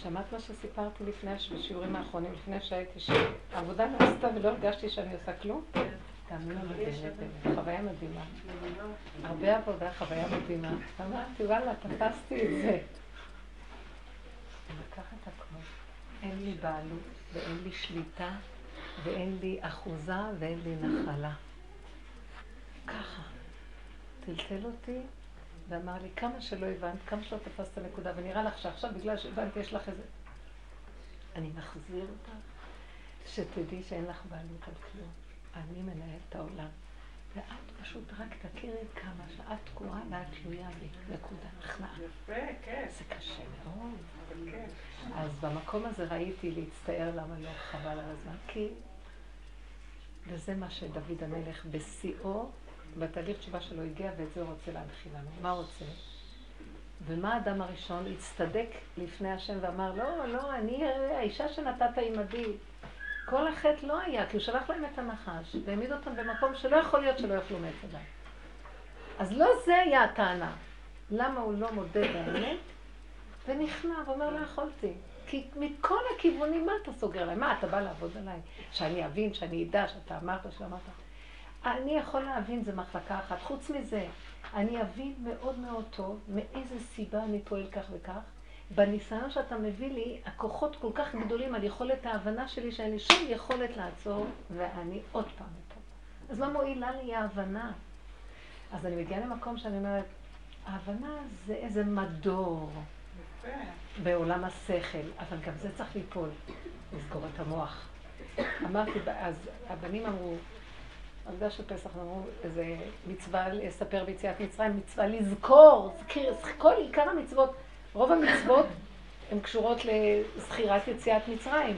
שמעת מה שסיפרתי לפני, בשיעורים האחרונים, לפני שהייתי שם? העבודה נעשתה ולא הרגשתי שאני עושה כלום? תאמינו לי, חוויה מדהימה. הרבה עבודה, חוויה מדהימה. אמרתי, וואלה, תפסתי את זה. אין לי בעלות ואין לי שליטה ואין לי אחוזה ואין לי נחלה. ככה. טלטל אותי ואמר לי, כמה שלא הבנת, כמה שלא תפסת נקודה, ונראה לך שעכשיו, בגלל שהבנתי, יש לך איזה... אני מחזיר אותך, שתדעי שאין לך בעלות על כלום. אני מנהל את העולם. ואת פשוט רק תכירי כמה שאת תקועה ואת תלויה בי, נקודה, הכנעה. יפה, כן. זה קשה מאוד. כן. אז במקום הזה ראיתי להצטער למה לא חבל על הזמן, כי... וזה מה שדוד המלך בשיאו, בתהליך תשובה שלו הגיע, ואת זה הוא רוצה להנחיל לנו. מה הוא רוצה? ומה האדם הראשון? הצטדק לפני השם ואמר, לא, לא, אני האישה שנתת עימדי. כל החטא לא היה, כי הוא שלח להם את הנחש, והעמיד אותם במקום שלא יכול להיות שלא יאכלו מעץ אדם. אז לא זה היה הטענה. למה הוא לא מודה באמת? ונכנע ואומר, לא יכולתי. כי מכל הכיוונים, מה אתה סוגר עליי? מה, אתה בא לעבוד עליי? שאני אבין, שאני אדע, שאתה אמרת, שאמרת. אני יכול להבין, זה מחלקה אחת. חוץ מזה, אני אבין מאוד מאוד טוב מאיזה סיבה אני פועל כך וכך. בניסיון שאתה מביא לי, הכוחות כל כך גדולים על יכולת ההבנה שלי, שאין לי שום יכולת לעצור, ואני עוד פעם פה. אז מה מועילה לי ההבנה? אז אני מגיעה למקום שאני אומרת, ההבנה זה איזה מדור בעולם השכל, אבל גם זה צריך ליפול, לסגור את המוח. אמרתי, אז הבנים אמרו, עבודה של פסח אמרו, איזה מצווה לספר ביציאת מצרים, מצווה לזכור, כל עיקר המצוות, רוב המצוות הן קשורות לזכירת יציאת מצרים.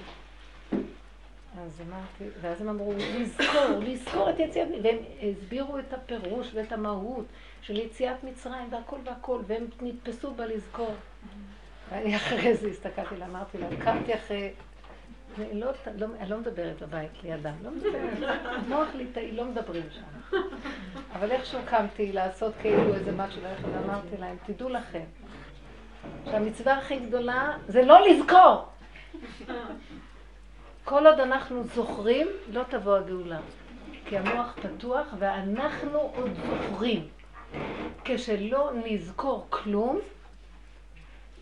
אז אמרתי, ואז הם אמרו, לזכור, לזכור את יציאת, מצרים, והם הסבירו את הפירוש ואת המהות של יציאת מצרים והכל והכל, והם נתפסו בלזכור. ואני אחרי זה הסתכלתי לה, אמרתי לה, קמתי אחרי... אני לא, לא, לא מדברת בבית לידם, לא מדברת, נוח לי, לא מדברים שם. אבל איכשהו קמתי לעשות כאילו איזה משהו, ואמרתי להם, תדעו לכם, שהמצווה הכי גדולה זה לא לזכור. כל עוד אנחנו זוכרים, לא תבוא הגאולה. כי המוח פתוח ואנחנו עוד זוכרים. כשלא נזכור כלום,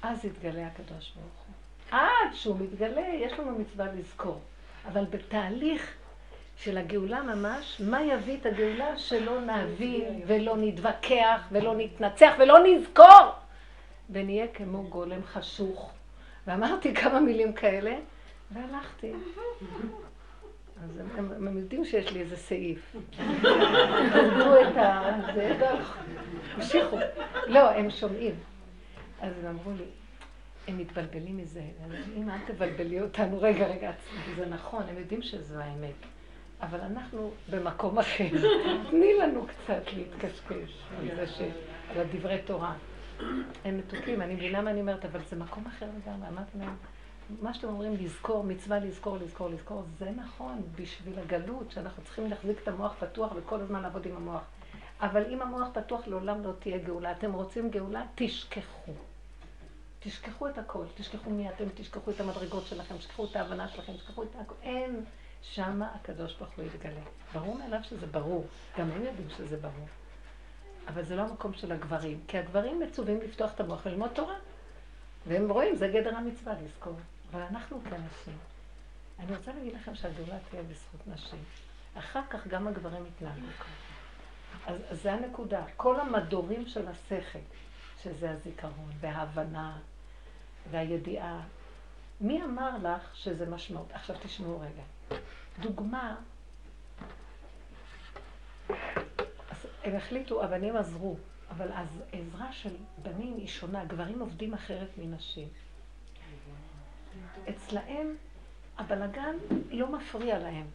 אז יתגלה הקדוש ברוך הוא. עד שהוא מתגלה, יש לנו מצווה לזכור. אבל בתהליך של הגאולה ממש, מה יביא את הגאולה? שלא נבין ולא נתווכח ולא נתנצח ולא נזכור. ונהיה כמו גולם חשוך. ואמרתי כמה מילים כאלה, והלכתי. אז הם, הם, יודעים שיש לי איזה סעיף. הם את ה... זה, המשיכו. לא, הם שומעים. אז הם אמרו לי, הם מתבלבלים מזה. אם אל תבלבלי אותנו, רגע, רגע, זה נכון, הם יודעים שזו האמת. אבל אנחנו במקום אחר. תני לנו קצת להתקשקש על זה ש... על הדברי תורה. הם מתוקים, אני מבינה מה אני אומרת, אבל זה מקום אחר לגמרי. אמרתי להם, מה שאתם אומרים, לזכור, מצווה לזכור, לזכור, לזכור, זה נכון בשביל הגלות, שאנחנו צריכים להחזיק את המוח פתוח וכל הזמן לעבוד עם המוח. אבל אם המוח פתוח, לעולם לא תהיה גאולה. אתם רוצים גאולה? תשכחו. תשכחו את הכל, תשכחו מי אתם, תשכחו את המדרגות שלכם, תשכחו את ההבנה שלכם, תשכחו את הכל. אין, שמה הקדוש ברוך הוא יתגלה. ברור מאליו שזה ברור, גם הם יודעים שזה ברור. אבל זה לא המקום של הגברים, כי הגברים מצווים לפתוח את המוח וללמוד תורה. והם רואים, זה גדר המצווה לזכור. אבל אנחנו כנשים. אני רוצה להגיד לכם שהגאולה תהיה בזכות נשים. אחר כך גם הגברים יתנהגו ככה. אז, אז זה הנקודה. כל המדורים של השכל, שזה הזיכרון וההבנה והידיעה. מי אמר לך שזה משמעות? עכשיו תשמעו רגע. דוגמה, הם החליטו, הבנים עזרו, אבל אז עזרה של בנים היא שונה, גברים עובדים אחרת מנשים. אצלהם הבלגן לא מפריע להם.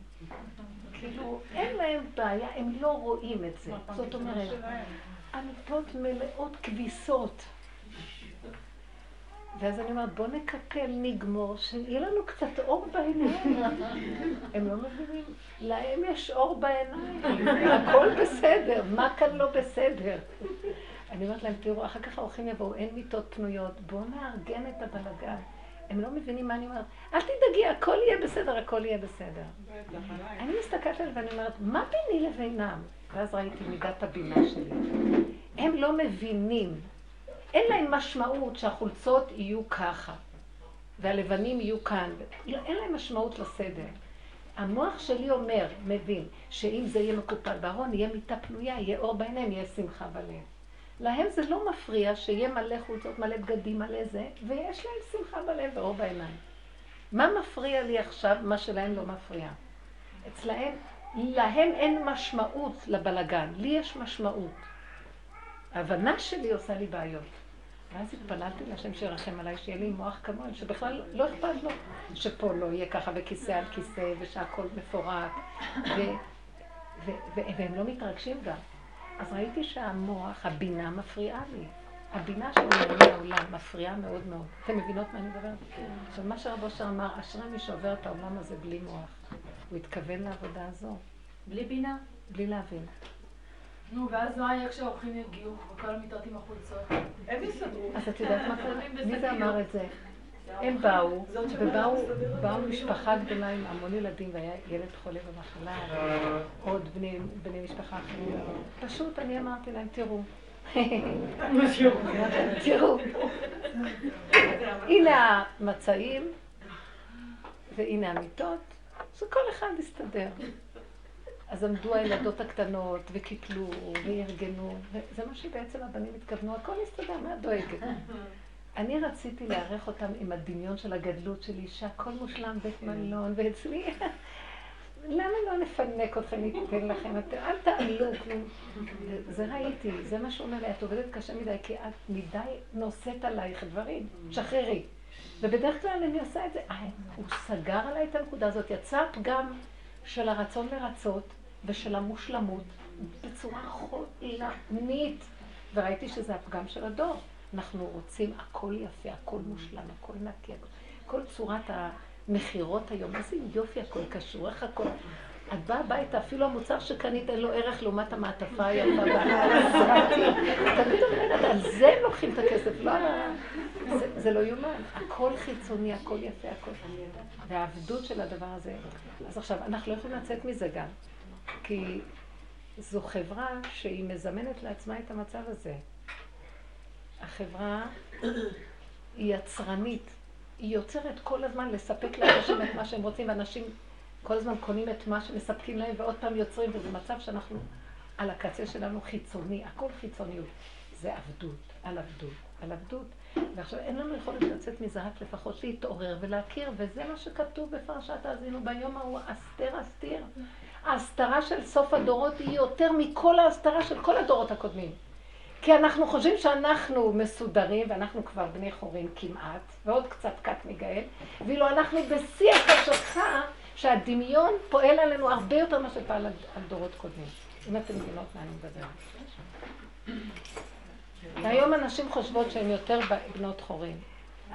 כאילו, אין להם בעיה, הם לא רואים את זה. זאת אומרת, המיטות מלאות כביסות. ואז אני אומרת, בוא נקפל, נגמור, שיהיה לנו קצת אור בעיניים. הם לא מבינים, להם יש אור בעיניים, הכל בסדר, מה כאן לא בסדר? אני אומרת להם, תראו, אחר כך האורחים יבואו, אין מיטות פנויות, בואו נארגן את הבלגן. הם לא מבינים מה אני אומרת. אל תדאגי, הכל יהיה בסדר, הכל יהיה בסדר. אני מסתכלת עליהם ואני אומרת, מה ביני לבינם? ואז ראיתי מידת הבינה שלי. הם לא מבינים. אין להם משמעות שהחולצות יהיו ככה, והלבנים יהיו כאן. לא, אין להם משמעות לסדר. המוח שלי אומר, מבין, שאם זה יהיה מקופל בארון, יהיה מיטה פנויה, יהיה אור בעיניים, יהיה שמחה בלב. להם זה לא מפריע שיהיה מלא חולצות, מלא בגדים, מלא זה, ויש להם שמחה בלב ואור בעיניים. מה מפריע לי עכשיו, מה שלהם לא מפריע? אצלהם, להם אין משמעות לבלגן, לי יש משמעות. ההבנה שלי עושה לי בעיות. ואז התפללתי להשם שירחם עליי, שיהיה לי מוח כמוהם, שבכלל לא אכפת לו שפה לא יהיה ככה וכיסא על כיסא ושהכול מפורק, והם לא מתרגשים גם. אז ראיתי שהמוח, הבינה מפריעה לי. הבינה של ענייני העולם מפריעה מאוד מאוד. אתם מבינות מה אני מדברת? עכשיו, מה שרב אושר אמר, אשרי מי שעובר את העולם הזה בלי מוח. הוא התכוון לעבודה הזו. בלי בינה? בלי להבין. נו, ואז מה יהיה כשהאורחים יגיעו, וכל המיטות עם החולצות? הם יסתדרו. אז את יודעת מה קורה? מי זה אמר את זה? הם באו, ובאו משפחה גדולה עם המון ילדים, והיה ילד חולה במחלה, עוד בני משפחה אחרים. פשוט אני אמרתי להם, תראו. תראו. הנה המצעים, והנה המיטות, אז כל אחד יסתדר. אז עמדו הילדות הקטנות, וקיפלו, וארגנו, וזה מה שבעצם הבנים התכוונו, הכל יסתדר, מה דואגת? אני רציתי לארח אותם עם הדמיון של הגדלות שלי, שהכל מושלם בית מלון, ואצלי, למה לא נפנק אתכם, ניתן לכם, אל תעלו כלום. זה ראיתי, זה מה שהוא אומר לי, את עובדת קשה מדי, כי את מדי נושאת עלייך דברים, שחררי. ובדרך כלל אני עושה את זה, אה, הוא סגר עליי את הנקודה הזאת, יצא פגם של הרצון לרצות ושל המושלמות בצורה חולנית, וראיתי שזה הפגם של הדור. אנחנו רוצים הכל יפה, הכל מושלם, הכל נקי, כל צורת המכירות היום, איזה יופי הכל קשור, איך הכל... את באה הביתה, אפילו המוצר שקנית אין לו ערך לעומת המעטפה היפה תמיד אומרת, על זה הם לוקחים את הכסף, לא... זה לא יאומן. הכל חיצוני, הכל יפה, הכל... והעבדות של הדבר הזה. אז עכשיו, אנחנו לא יכולים לצאת מזה גם, כי זו חברה שהיא מזמנת לעצמה את המצב הזה. החברה היא יצרנית. היא יוצרת כל הזמן לספק לאנשים את מה שהם רוצים, ואנשים כל הזמן קונים את מה שמספקים להם ועוד פעם יוצרים, וזה מצב שאנחנו על הקצה שלנו חיצוני, הכל חיצוניות. זה עבדות, על עבדות, על עבדות. ועכשיו אין לנו יכולת לצאת מזה, רק לפחות להתעורר ולהכיר, וזה מה שכתוב בפרשת האזינו ביום ההוא, אסתר אסתיר. ההסתרה של סוף הדורות היא יותר מכל ההסתרה של כל הדורות הקודמים. כי אנחנו חושבים שאנחנו מסודרים, ואנחנו כבר בני חורין כמעט, ועוד קצת כת מגאל, ואילו אנחנו בשיא החשכה, שהדמיון פועל עלינו הרבה יותר ממה שפעל על דורות קודמים. אם אתם מבינות מה אני מדברת. והיום הנשים חושבות שהן יותר בנות חורין.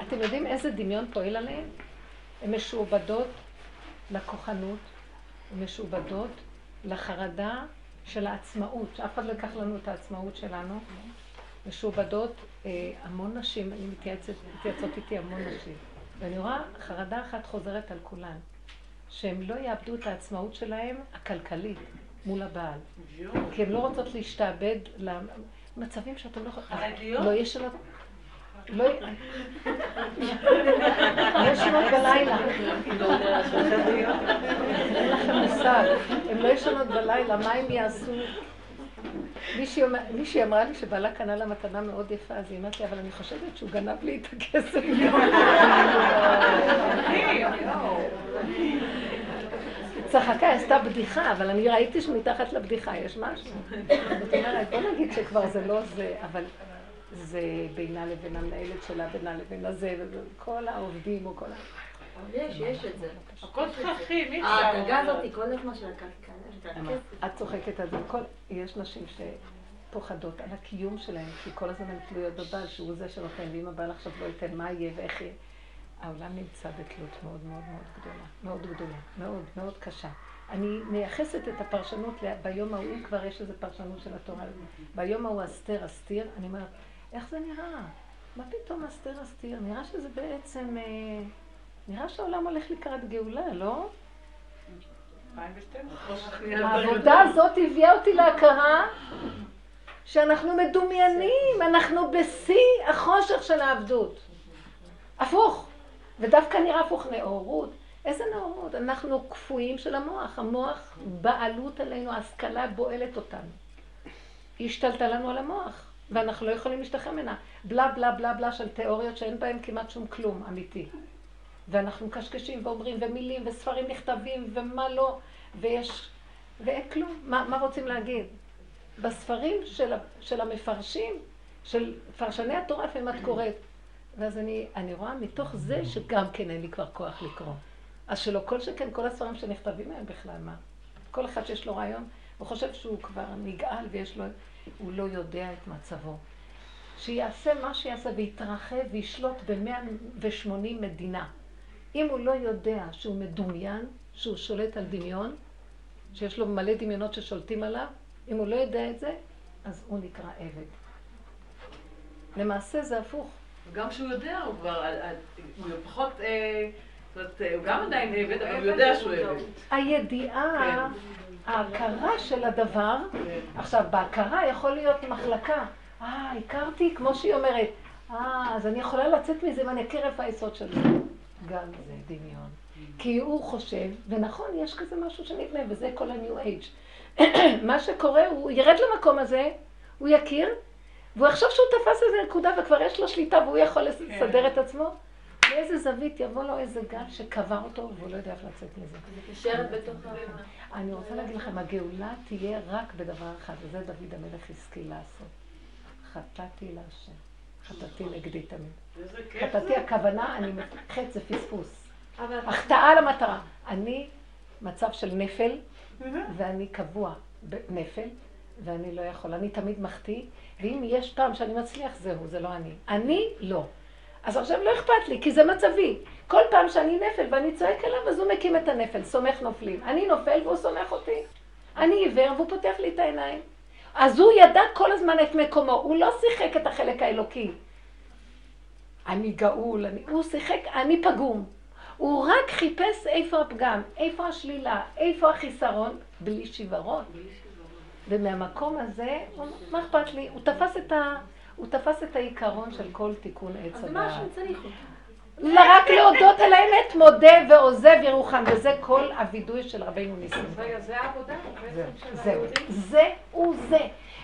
אתם יודעים איזה דמיון פועל עליהן? הן משועבדות לכוחנות, משועבדות לחרדה של העצמאות, שאף אחד לא ייקח לנו את העצמאות שלנו. משועבדות אה, המון נשים, אני מתייעצת, מתייעצות איתי המון נשים. ואני רואה חרדה אחת חוזרת על כולן, שהן לא יאבדו את העצמאות שלהן הכלכלית מול הבעל. כי הן לא רוצות להשתעבד למצבים שאתם לא יכולים... חרדיות? לא ישנות... לא... ישנות בלילה. אין לכם מושג. הן לא ישנות בלילה, מה הם יעשו? מישהי אמרה לי שבעלה קנה לה מתנה מאוד יפה, אז היא אמרת לי, אבל אני חושבת שהוא גנב לי את הכסף. צחקה, עשתה בדיחה, אבל אני ראיתי שמתחת לבדיחה יש משהו. זאת אומרת, בוא נגיד שכבר זה לא זה, אבל זה בינה לבין המנהלת שלה, בינה לבין הזה, וכל העובדים או כל ה... יש, יש את זה. הכל תככים, אי אפשר. ההדגה הזאת, כל הזמן של הכלכלה. את צוחקת על זה. יש נשים שפוחדות על הקיום שלהן, כי כל הזמן הן תלויות בבעל, שהוא זה שנותן, ואם הבעל עכשיו לא ייתן, מה יהיה ואיך יהיה. העולם נמצא בתלות מאוד מאוד מאוד גדולה, מאוד גדולה, מאוד מאוד קשה. אני מייחסת את הפרשנות ביום ההוא, אם כבר יש איזו פרשנות של התורה, ביום ההוא אסתר אסתיר, אני אומרת, איך זה נראה? מה פתאום אסתר אסתיר? נראה שזה בעצם, אה, נראה שהעולם הולך לקראת גאולה, לא? העבודה הזאת הביאה אותי להכרה שאנחנו מדומיינים, אנחנו בשיא החושך של העבדות. הפוך. ודווקא נראה הפוך נאורות. איזה נאורות? אנחנו קפואים של המוח. המוח בעלות עלינו, ההשכלה בועלת אותנו. היא השתלטה לנו על המוח, ואנחנו לא יכולים להשתחרר ממנה. בלה בלה בלה בלה של תיאוריות שאין בהן כמעט שום כלום אמיתי. ואנחנו מקשקשים ואומרים, ומילים, וספרים נכתבים, ומה לא, ויש... ואין כלום. מה, מה רוצים להגיד? בספרים של, של המפרשים, של פרשני התורה, לפעמים את קוראת. ואז אני, אני רואה מתוך זה שגם כן אין לי כבר כוח לקרוא. אז שלא כל שכן, כל הספרים שנכתבים מהם בכלל, מה? כל אחד שיש לו רעיון, הוא חושב שהוא כבר נגאל ויש לו, הוא לא יודע את מצבו. שיעשה מה שיעשה ויתרחב וישלוט ב-180 מדינה. אם הוא לא יודע שהוא מדומיין, שהוא שולט על דמיון, שיש לו מלא דמיונות ששולטים עליו, אם הוא לא יודע את זה, אז הוא נקרא עבד. למעשה זה הפוך. גם כשהוא יודע, הוא כבר, הוא פחות, אה, זאת אומרת, הוא גם עדיין עבד, אבל הוא יודע שהוא עבד. הידיעה, כן. ההכרה של הדבר, כן. עכשיו, בהכרה יכול להיות מחלקה. אה, הכרתי, כמו שהיא אומרת, אה, אז אני יכולה לצאת מזה אם אני אכיר איפה היסוד של זה. גם זה דמיון. כי הוא חושב, ונכון, יש כזה משהו שנבנה, וזה כל ה-new age. מה שקורה, הוא ירד למקום הזה, הוא יכיר, והוא יחשוב שהוא תפס איזה נקודה וכבר יש לו שליטה והוא יכול כן. לסדר את עצמו. מאיזה זווית יבוא לו איזה גל שקבר אותו והוא לא יודע איך לצאת מזה. נשארת בתוך אני רוצה להגיד לכם, הגאולה תהיה רק בדבר אחד, וזה דוד המלך השכיל לעשות. חטאתי להשם. חטאתי נגדי תמיד. חטאתי הכוונה, אני חטא זה פספוס. החטאה למטרה. אני מצב של נפל, ואני קבוע בנפל, ואני לא יכול. אני תמיד מחטיא, ואם יש פעם שאני מצליח, זהו, זה לא אני. אני לא. אז עכשיו לא אכפת לי, כי זה מצבי. כל פעם שאני נפל ואני צועק אליו, אז הוא מקים את הנפל, סומך נופלים. אני נופל והוא סומך אותי. אני עיוור והוא פותח לי את העיניים. אז הוא ידע כל הזמן את מקומו, הוא לא שיחק את החלק האלוקי. אני גאול, אני... הוא שיחק, אני פגום. הוא רק חיפש איפה הפגם, איפה השלילה, איפה החיסרון, בלי שיוורון. ומהמקום הזה, מה אכפת לי? הוא תפס את, ה, הוא תפס את העיקרון של כל תיקון עץ הדעת. אז מה שהוא צריך אותו? רק להודות על האמת, מודה ועוזב ירוחם, וזה כל הווידוי של רבינו ניסים. רגע, זה העבודה זהו, זה הוא זה.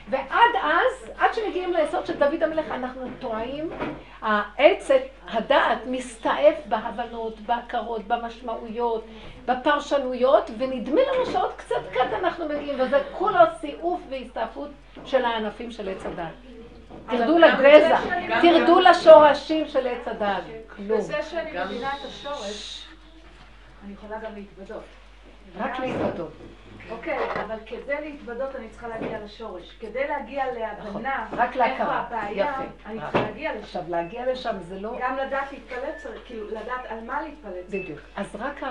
ועד אז, עד שמגיעים ליסוד של דוד המלך, אנחנו טועים, העץ, הדעת, מסתעף בהבנות, בהכרות, במשמעויות, בפרשנויות, ונדמה לנו שעוד קצת קט אנחנו מגיעים, וזה כולו סיעוף והסתעפות של הענפים של עץ הדעת. תרדו לגזע, תרדו לשורשים של עץ הדעת. כלום. בזה שאני מבינה את השורש, אני יכולה גם להתוודות. רק להתוודות. אוקיי, אבל כדי להתוודות אני צריכה להגיע לשורש. כדי להגיע להבנה, נכון, איפה הבעיה, אני צריכה להגיע לשם. עכשיו, להגיע לשם זה לא... גם לדעת להתפלט צריך, כאילו, לדעת על מה להתפלט. בדיוק. אז רק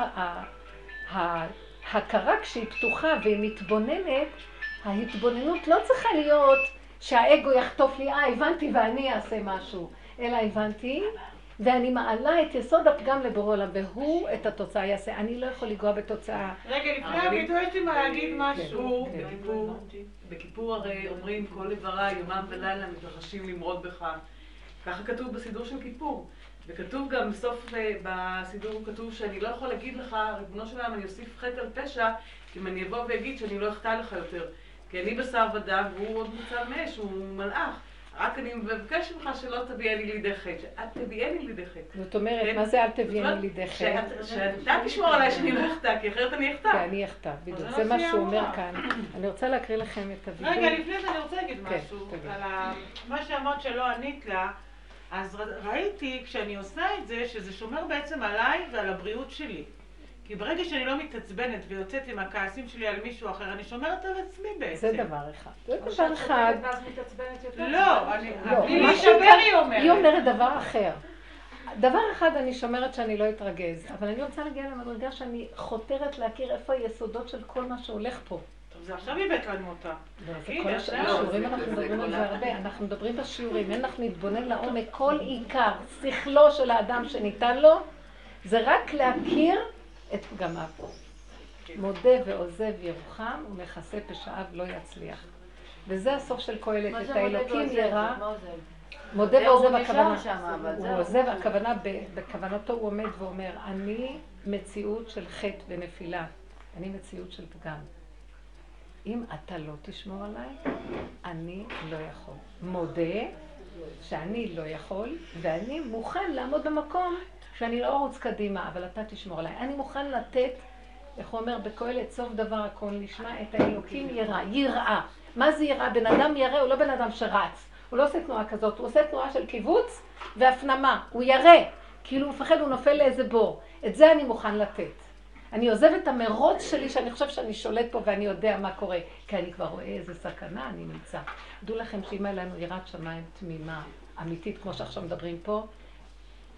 ההכרה כשהיא פתוחה והיא מתבוננת, ההתבוננות לא צריכה להיות שהאגו יחטוף לי, אה, הבנתי ואני אעשה משהו, אלא הבנתי, ואני מעלה את יסוד הפגם לבורא עולם, והוא את התוצאה יעשה. אני לא יכול לגוע בתוצאה. רגע, לפני הביטוי יש לי מה להגיד כן, משהו. כן, כן. בכיפור הרי אומרים כל איבריי, יומם ולילה מתרחשים למרוד בך. ככה כתוב בסידור של כיפור. וכתוב גם בסוף, אה, בסידור כתוב שאני לא יכול להגיד לך, ריבונו של עולם, אני אוסיף חטא על פשע, אם אני אבוא ואגיד שאני לא אחטא לך יותר. כי אני בשר ודם והוא עוד מוצב מאש, הוא מלאך. רק אני מבקש ממך שלא תביאני לידי חטא, שאל תביאני לידי חטא. זאת אומרת, כן? מה זה אל תביאני לידי חטא? שאתה תשמור עליי שאני לא אחטא, כי אחרת אני אחטא. כן, אני אחטא, בדיוק. זה מה שהוא אומר כאן. אני רוצה להקריא לכם את הווידוי. רגע, לפני זה אני רוצה להגיד כן, משהו. על מה שאמרת שלא ענית לה, אז ראיתי כשאני עושה את זה, שזה שומר בעצם עליי ועל הבריאות שלי. כי ברגע שאני לא מתעצבנת ויוצאת עם הכעסים שלי על מישהו אחר, אני שומרת על עצמי בעצם. זה דבר אחד. זה דבר אחד. ואז מתעצבנת יותר? לא, אני... לא, בלי להישבר היא אומרת. היא אומרת דבר אחר. דבר אחד אני שומרת שאני לא אתרגז, אבל אני רוצה להגיע למדרגה שאני חותרת להכיר איפה היסודות של כל מה שהולך פה. זה עכשיו הבאת לנו אותה. כל השיעורים אנחנו מדברים על זה הרבה, אנחנו מדברים בשיעורים, אין אנחנו נתבונן לעומק, כל עיקר, שכלו של האדם שניתן לו, זה רק להכיר את פגמיו. מודה ועוזב ירוחם ומכסה פשעיו לא יצליח. וזה הסוף של קהלת, את האלוקים ירא. מודה ועוזב הכוונה, הוא עוזב, הכוונה, בכוונתו הוא עומד ואומר, אני מציאות של חטא ונפילה, אני מציאות של פגם. אם אתה לא תשמור עליי, אני לא יכול. מודה שאני לא יכול, ואני מוכן לעמוד במקום שאני לא ארוץ קדימה, אבל אתה תשמור עליי. אני מוכן לתת, איך הוא אומר בקהלת, סוף דבר הכל נשמע, את האלוקים יראה, יראה. מה זה יראה? בן אדם ירא הוא לא בן אדם שרץ. הוא לא עושה תנועה כזאת, הוא עושה תנועה של קיבוץ והפנמה. הוא ירא. כאילו הוא מפחד, הוא נופל לאיזה בור. את זה אני מוכן לתת. אני עוזב את המרוץ שלי, שאני חושב שאני שולט פה ואני יודע מה קורה, כי אני כבר רואה איזה סכנה אני נמצא. דעו לכם שאם היה לנו יראת שמיים תמימה, אמיתית, כמו שעכשיו מדברים פה,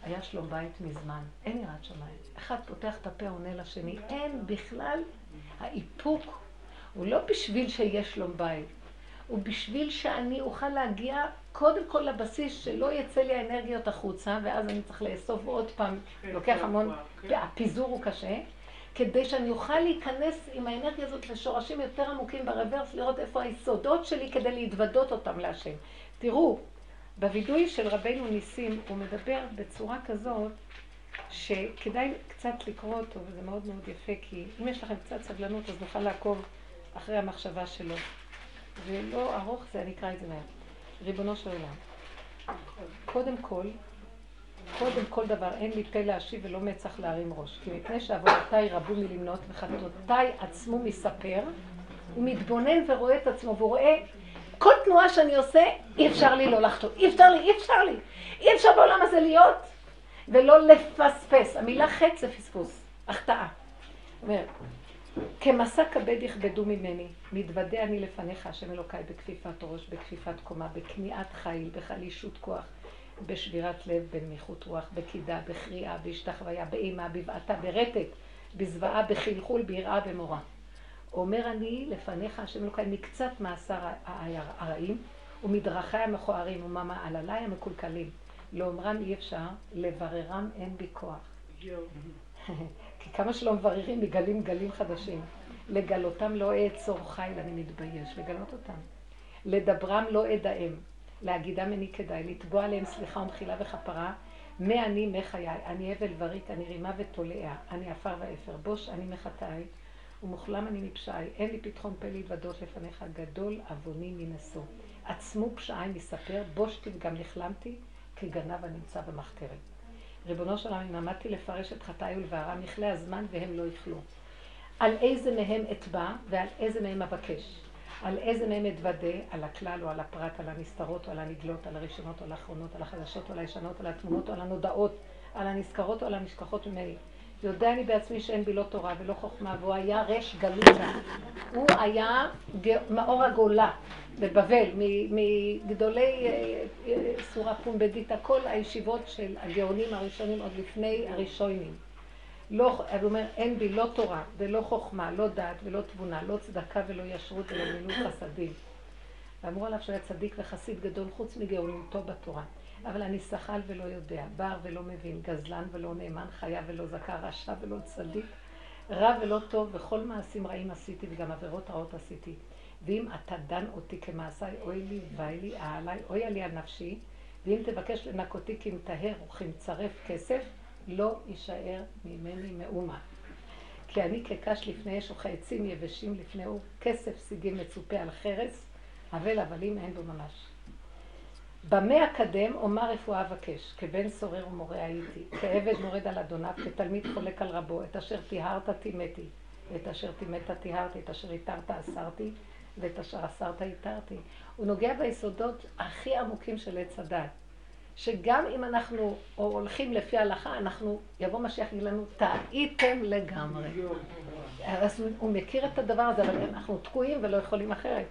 היה שלום בית מזמן. אין יראת שמיים. אחד פותח את הפה, עונה לשני. אין בכלל, האיפוק הוא לא בשביל שיהיה שלום בית. הוא בשביל שאני אוכל להגיע קודם כל לבסיס שלא יצא לי האנרגיות החוצה, ואז אני צריך לאסוף עוד פעם, כן, לוקח כן, המון, כן. הפיזור הוא קשה. כדי שאני אוכל להיכנס עם האנרגיה הזאת לשורשים יותר עמוקים ברוורס, לראות איפה היסודות שלי כדי להתוודות אותם להשם. תראו, בווידוי של רבנו ניסים הוא מדבר בצורה כזאת שכדאי קצת לקרוא אותו, וזה מאוד מאוד יפה, כי אם יש לכם קצת סבלנות אז נוכל לעקוב אחרי המחשבה שלו. ולא ארוך זה, אני אקרא את זה מהר. ריבונו של עולם, קודם כל, קודם כל דבר אין לי פה להשיב ולא מצח להרים ראש. כי מפני שעבודותיי רבו מלמנות וחטאותיי עצמו מספר, הוא מתבונן ורואה את עצמו והוא רואה כל תנועה שאני עושה, אי אפשר לי לא לחטוא. אי אפשר לי, אי אפשר לי. אי אפשר בעולם הזה להיות ולא לפספס. המילה חטא זה פספוס, החטאה. כמסע כבד יכבדו ממני, מתוודה אני לפניך, השם אלוקיי, בכפיפת ראש, בכפיפת קומה, בכניעת חיל, בחלישות כוח. בשבירת לב, בנמיכות רוח, בקידה, בקריאה, בהשתחוויה, באימה, בבעתה, ברטט, בזוועה, בחלחול, ביראה, במורא. אומר אני לפניך, השם אלוקיי, מקצת מעשר הרעים, ומדרכי המכוערים, וממעלליי המקולקלים. לאומרם אי אפשר, לבררם אין בי כוח. כי כמה שלא מבררים, מגלים גלים חדשים. לגלותם לא אעצור חיל, אני מתבייש, לגלות אותם. לדברם לא אדאם. להגידם איני כדאי, לתבוע עליהם סליחה ומחילה וכפרה, מי אני מחיי, אני הבל וריק, אני רימה ותולע, אני עפר ואפר, בוש אני מחטאי, ומוכלם אני מפשעי, אין לי פתחון פה להתוודות לפניך, גדול עווני מנשוא. עצמו פשעי מספר, בושתי וגם נכלמתי, כגנב הנמצא במחתרת. ריבונו של עולם, אם עמדתי לפרש את חטאי ולבערם, יכלה הזמן והם לא יכלו. על איזה מהם אתבע ועל איזה מהם אבקש. על איזה מהם אתוודה, על הכלל או על הפרט, על הנסתרות או על הנגלות, על הראשונות או על האחרונות, על החדשות או על הישנות, על התמונות או על הנודעות, על הנזכרות או על הנשכחות ממני. יודע אני בעצמי שאין בי לא תורה ולא חוכמה, והוא היה רש גלותה. הוא היה מאור הגולה בבבל, מגדולי אה, אה, סורה פומבדיתא, כל הישיבות של הגאונים הראשונים עוד לפני הראשונים. לא, הוא אומר, אין בי לא תורה ולא חוכמה, לא דעת ולא תבונה, לא צדקה ולא ישרות ולא מילות חסדים. ואמרו עליו שהוא היה צדיק וחסיד גדול חוץ מגאוניותו בתורה. אבל אני שחל ולא יודע, בר ולא מבין, גזלן ולא נאמן, חיה ולא זכה, רשע ולא צדיק, רע ולא טוב, וכל מעשים רעים עשיתי וגם עבירות רעות עשיתי. ואם אתה דן אותי כמעשיי, אוי לי ואי לי, אהלי, אוי עלי על נפשי, ואם תבקש לנקותי כמטהר וכמצרף כסף, לא יישאר ממני מאומה. כי אני כקש לפני אש וכעצים יבשים לפני אור, כסף סיגים מצופה על חרס, אבל הבלים אין בו ממש. במה אקדם אומר רפואה אבקש, כבן סורר ומורה הייתי, כעבד מורד על אדוניו, כתלמיד חולק על רבו, את אשר טיהרת טימאתי, ואת אשר טימאת טיהרתי, את אשר התרת אסרתי, ואת אשר אסרת התרתי. הוא נוגע ביסודות הכי עמוקים של עץ הדת. שגם אם אנחנו הולכים לפי ההלכה, אנחנו, יבוא משיח יגיד לנו, טעיתם לגמרי. אז הוא מכיר את הדבר הזה, אבל אנחנו תקועים ולא יכולים אחרת.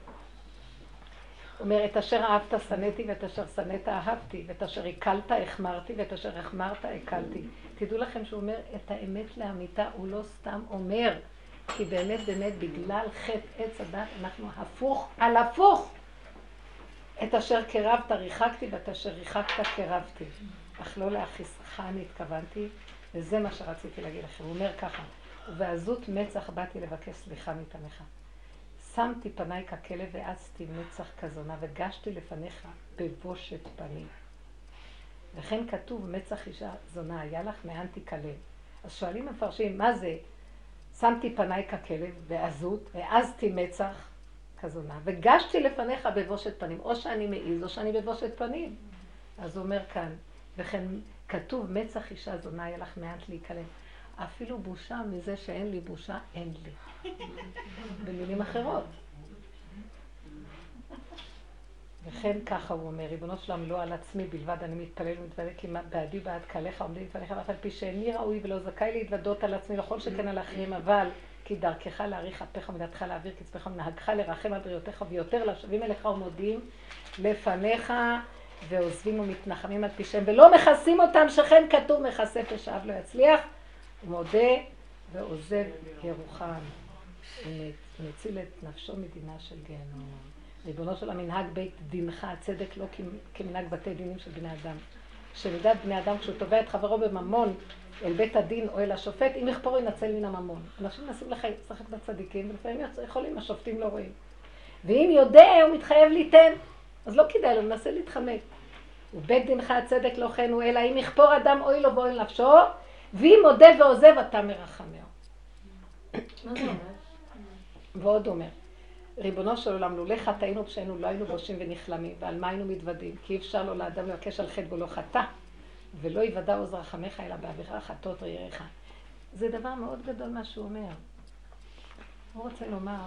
אומר, את אשר אהבת שנאתי ואת אשר שנאת אהבתי, ואת אשר הקלת החמרתי ואת אשר החמרת הקלתי. תדעו לכם שהוא אומר את האמת לאמיתה, הוא לא סתם אומר, כי באמת באמת בגלל חטא עץ הדת אנחנו הפוך על הפוך. את אשר קרבת ריחקתי ואת אשר ריחקת קרבתי. אך לא להכיסך אני התכוונתי, וזה מה שרציתי להגיד לכם. הוא אומר ככה, ובעזות מצח באתי לבקש סליחה מפניך. שמתי פניי ככלב והעצתי מצח כזונה וגשתי לפניך בבושת פנים. וכן כתוב מצח אישה זונה היה לך מאן תיכלם. אז שואלים מפרשים, מה זה? שמתי פניי ככלב בעזות, העזתי מצח כזונה, וגשתי לפניך בבושת פנים. או שאני מעיז או שאני בבושת פנים. אז הוא אומר כאן, וכן כתוב מצח אישה זונה היה לך מעט להיכלם. אפילו בושה מזה שאין לי בושה, אין לי. במילים אחרות. וכן ככה הוא אומר, ריבונו שלם, לא על עצמי בלבד, אני מתפלל ומתוודה כי בעדי בעד קהליך עומדים לפניך, ואף על פי שאיני ראוי ולא זכאי להתוודות על עצמי לכל שכן על אחרים, אבל כי דרכך להאריך אפיך ומדעתך להעביר קצפך ומנהגך לרחם על בריאותיך ויותר לשבים אליך ומודים לפניך ועוזבים ומתנחמים על פשעיהם ולא מכסים אותם שכן כתוב מכסה פשעיו לא יצליח ומודה ועוזב ירוחם ומציל את נפשו מדינה של גיהנום. ריבונו של המנהג בית דינך, הצדק לא כמנהג בתי דינים של בני אדם. שמידת בני אדם כשהוא תובע את חברו בממון אל בית הדין או אל השופט, אם יכפור ינצל מן הממון. אנשים מנסים לשחק בצדיקים, ולפעמים יכולים, השופטים לא רואים. ואם יודע, הוא מתחייב ליתן. אז לא כדאי לו, מנסה להתחמק. ובית דינך הצדק לא כן הוא, אלא אם יכפור אדם אוי לו ואוי לנפשו, ואם מודה ועוזב אתה מרחמהו. ועוד אומר, ריבונו של עולם, לולא חטאינו כשהיינו לא היינו בושים ונכלמים, ועל מה היינו מתוודים? כי אי אפשר לו לאדם לבקש על חטא בו לא חטא, ולא יוודע עוז רחמך אלא בעבירה חטאות רעיך. זה דבר מאוד גדול מה שהוא אומר. הוא רוצה לומר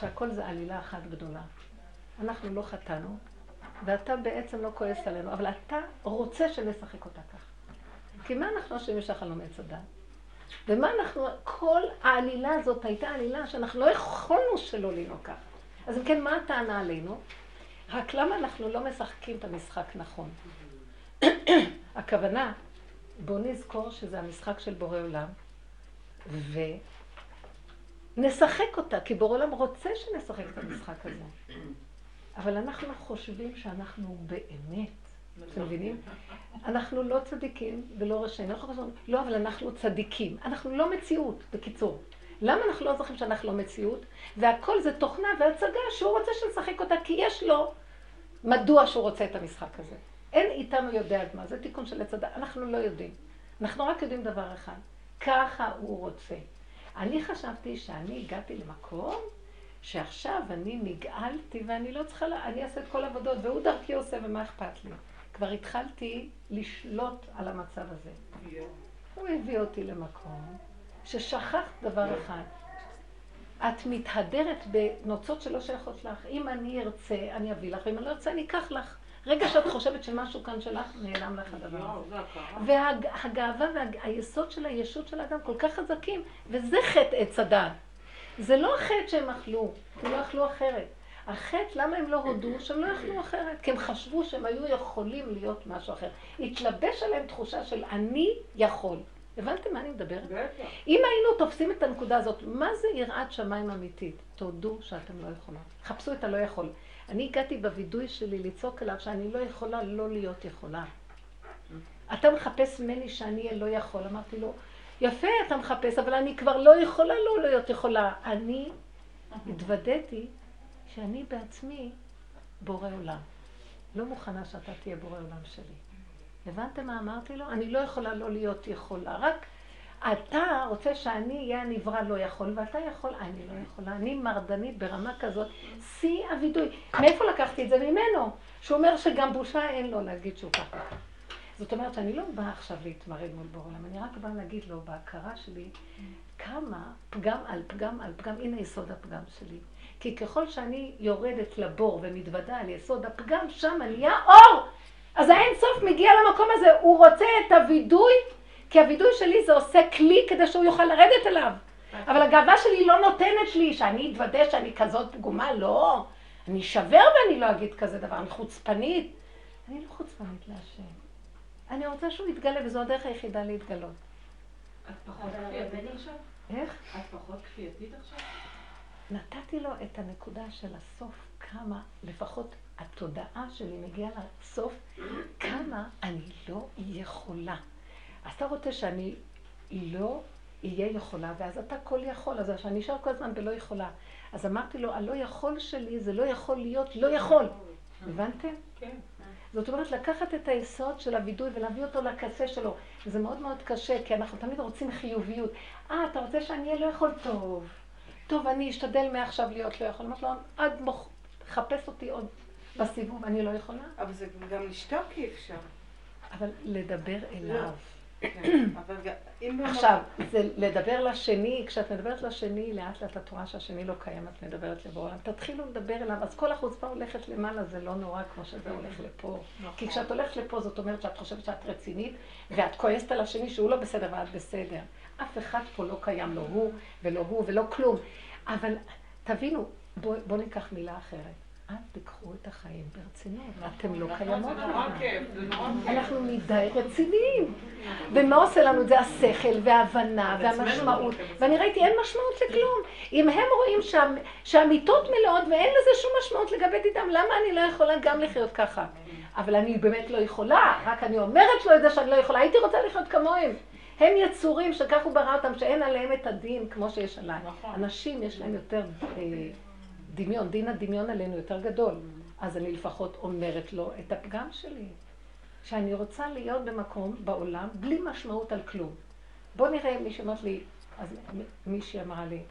שהכל זה עלילה אחת גדולה. אנחנו לא חטאנו, ואתה בעצם לא כועס עלינו, אבל אתה רוצה שנשחק אותה כך. כי מה אנחנו אשמים שחלום עץ הדת? ומה אנחנו, כל העלילה הזאת הייתה עלילה שאנחנו לא יכולנו שלא לנהוג כך. אז אם כן, מה הטענה עלינו? רק למה אנחנו לא משחקים את המשחק נכון? הכוונה, בואו נזכור שזה המשחק של בורא עולם, ונשחק אותה, כי בורא עולם רוצה שנשחק את המשחק הזה. אבל אנחנו חושבים שאנחנו באמת אתם מבינים? אנחנו לא צדיקים ולא רשעים. לא, אבל אנחנו צדיקים. אנחנו לא מציאות, בקיצור. למה אנחנו לא זוכרים שאנחנו לא מציאות? והכל זה תוכנה והצגה שהוא רוצה שנשחק אותה, כי יש לו מדוע שהוא רוצה את המשחק הזה. אין איתנו יודע עד מה, זה תיקון של הדת. אנחנו לא יודעים. אנחנו רק יודעים דבר אחד, ככה הוא רוצה. אני חשבתי שאני הגעתי למקום שעכשיו אני נגאלתי ואני לא צריכה, אני אעשה את כל העבודות, והוא דרכי עושה ומה אכפת לי. כבר התחלתי לשלוט על המצב הזה. הוא הביא אותי למקום ששכחת דבר אחד. את מתהדרת בנוצות שלא שייכות לך. אם אני ארצה, אני אביא לך, ואם אני לא ארצה, אני אקח לך. רגע שאת חושבת שמשהו כאן שלך, נעלם לך הדבר הזה. והגאווה והיסוד של הישות של האדם כל כך חזקים, וזה חטא עץ הדעת. זה לא החטא שהם אכלו, הם לא אכלו אחרת. החטא, למה הם לא הודו? שהם לא יכלו אחרת. כי הם חשבו שהם היו יכולים להיות משהו אחר. התלבש עליהם תחושה של אני יכול. הבנתם מה אני מדברת? בטח. אם היינו תופסים את הנקודה הזאת, מה זה יראת שמיים אמיתית? תודו שאתם לא יכולים. חפשו את הלא יכול. אני הגעתי בווידוי שלי לצעוק עליו שאני לא יכולה לא להיות יכולה. אתה מחפש ממני שאני אהיה לא יכול. אמרתי לו, יפה אתה מחפש, אבל אני כבר לא יכולה לא להיות יכולה. אני התוודעתי שאני בעצמי בורא עולם. לא מוכנה שאתה תהיה בורא עולם שלי. הבנתם מה אמרתי לו? אני לא יכולה לא להיות יכולה. רק אתה רוצה שאני אהיה הנברא לא יכול, ואתה יכול, אני לא יכולה. אני מרדנית ברמה כזאת, שיא הווידוי. מאיפה לקחתי את זה? ממנו. שהוא אומר שגם בושה אין לו להגיד שהוא ככה. זאת אומרת שאני לא באה עכשיו להתמרד מול בור עולם, אני רק באה להגיד לו בהכרה שלי כמה פגם על פגם על פגם, הנה יסוד הפגם שלי. כי ככל שאני יורדת לבור ומתוודה על יסוד הפגם, שם נהיה אור! אז האין סוף מגיע למקום הזה, הוא רוצה את הווידוי, כי הווידוי שלי זה עושה כלי כדי שהוא יוכל לרדת אליו. אבל הגאווה שלי לא נותנת לי שאני אתוודה שאני כזאת פגומה, לא. אני אשבר ואני לא אגיד כזה דבר, אני חוצפנית. אני לא חוצפנית להשם. אני רוצה שהוא יתגלה, וזו הדרך היחידה להתגלות. את פחות כפייתית עכשיו? איך? את פחות כפייתית עכשיו? נתתי לו את הנקודה של הסוף, כמה, לפחות התודעה שלי מגיעה לסוף, כמה אני לא יכולה. אז אתה רוצה שאני לא אהיה יכולה, ואז אתה כל יכול, אז אני אשאר כל הזמן בלא יכולה. אז אמרתי לו, הלא יכול שלי זה לא יכול להיות לא יכול. הבנתם? כן. זאת אומרת, לקחת את היסוד של הווידוי ולהביא אותו לקצה שלו. וזה מאוד מאוד קשה, כי אנחנו תמיד רוצים חיוביות. אה, אתה רוצה שאני אהיה לא יכול? טוב. טוב, אני אשתדל מעכשיו להיות לא יכול. אמרתי לו, עד מוח... חפש אותי עוד בסיבוב, אני לא יכולה. אבל זה גם לשתוק אי אפשר. אבל לדבר אליו. לא. כן, עכשיו, זה לדבר לשני, כשאת מדברת לשני, לאט לאט את רואה שהשני לא קיים, את מדברת לבורא. תתחילו לדבר אליו, אז כל החוצפה הולכת למעלה, זה לא נורא כמו שזה הולך לפה. נכון. כי כשאת הולכת לפה, זאת אומרת שאת חושבת שאת רצינית, ואת כועסת על השני שהוא לא בסדר ואת בסדר. אף אחד פה לא קיים, לא הוא ולא הוא ולא כלום. אבל תבינו, בואו בוא ניקח מילה אחרת. אל תיקחו את החיים ברצינות, לא קיימות. נורא כיף, זה נורא כיף. אנחנו מדי רציניים. ומה עושה לנו את זה? השכל וההבנה והמשמעות. ואני ראיתי, אין משמעות לכלום. אם הם רואים שהמיטות מלאות ואין לזה שום משמעות לגבי דידם, למה אני לא יכולה גם לחיות ככה? אבל אני באמת לא יכולה, רק אני אומרת לו את זה שאני לא יכולה. הייתי רוצה לחיות כמוהם. הם יצורים שכך הוא ברא אותם, שאין עליהם את הדין כמו שיש עליי. נכון. אנשים יש להם יותר... אה, דמיון, דין הדמיון עלינו יותר גדול. אז אני לפחות אומרת לו את הפגם שלי. שאני רוצה להיות במקום בעולם בלי משמעות על כלום. בוא נראה, מי שאמרת לי, אז מישהי אמרה לי,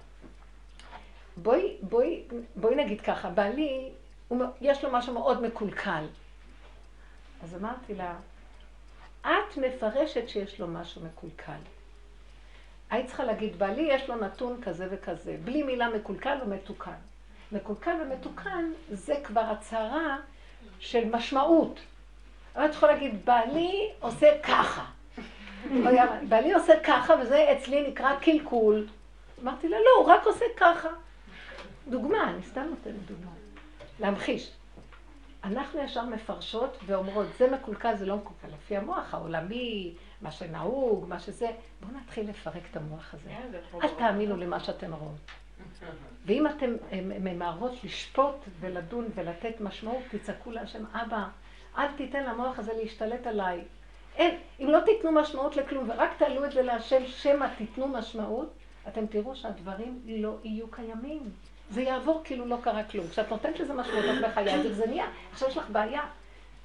בואי, בואי, בואי נגיד ככה, בעלי, הוא, יש לו משהו מאוד מקולקל. אז אמרתי לה, את מפרשת שיש לו משהו מקולקל. היית צריכה להגיד, בעלי יש לו נתון כזה וכזה, בלי מילה מקולקל או מתוקן. מקולקל ומתוקן זה כבר הצהרה של משמעות. אבל את יכולה להגיד, בעלי עושה ככה. בעלי עושה ככה, וזה אצלי נקרא קלקול. אמרתי לה, לא, הוא רק עושה ככה. דוגמה, אני סתם נותנת דוגמה. להמחיש. אנחנו ישר מפרשות ואומרות, זה מקולקל, זה לא מקולקל. לפי המוח העולמי, מה שנהוג, מה שזה. בואו נתחיל לפרק את המוח הזה. כן, אל תאמינו למה שאתם רואים. ואם אתם ממהרות לשפוט ולדון ולתת משמעות, תצעקו להשם, אבא, אל תיתן למוח הזה להשתלט עליי. אין, אם לא תיתנו משמעות לכלום ורק תעלו את זה להשם, שמא תיתנו משמעות, אתם תראו שהדברים לא יהיו קיימים. זה יעבור כאילו לא קרה כלום. כשאת נותנת לזה משמעות, את בחיי, זה נהיה, עכשיו יש לך בעיה.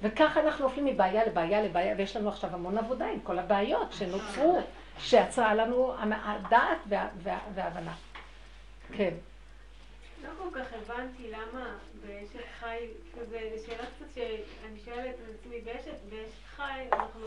וככה אנחנו נופלים מבעיה לבעיה לבעיה, ויש לנו עכשיו המון עבודה עם כל הבעיות שנוצרו, שעצרה לנו הדעת וההבנה. כן. לא כל כך הבנתי למה באשת חי, כזה, שאלה קצת שאני שואלת את עצמי, באשת חי אנחנו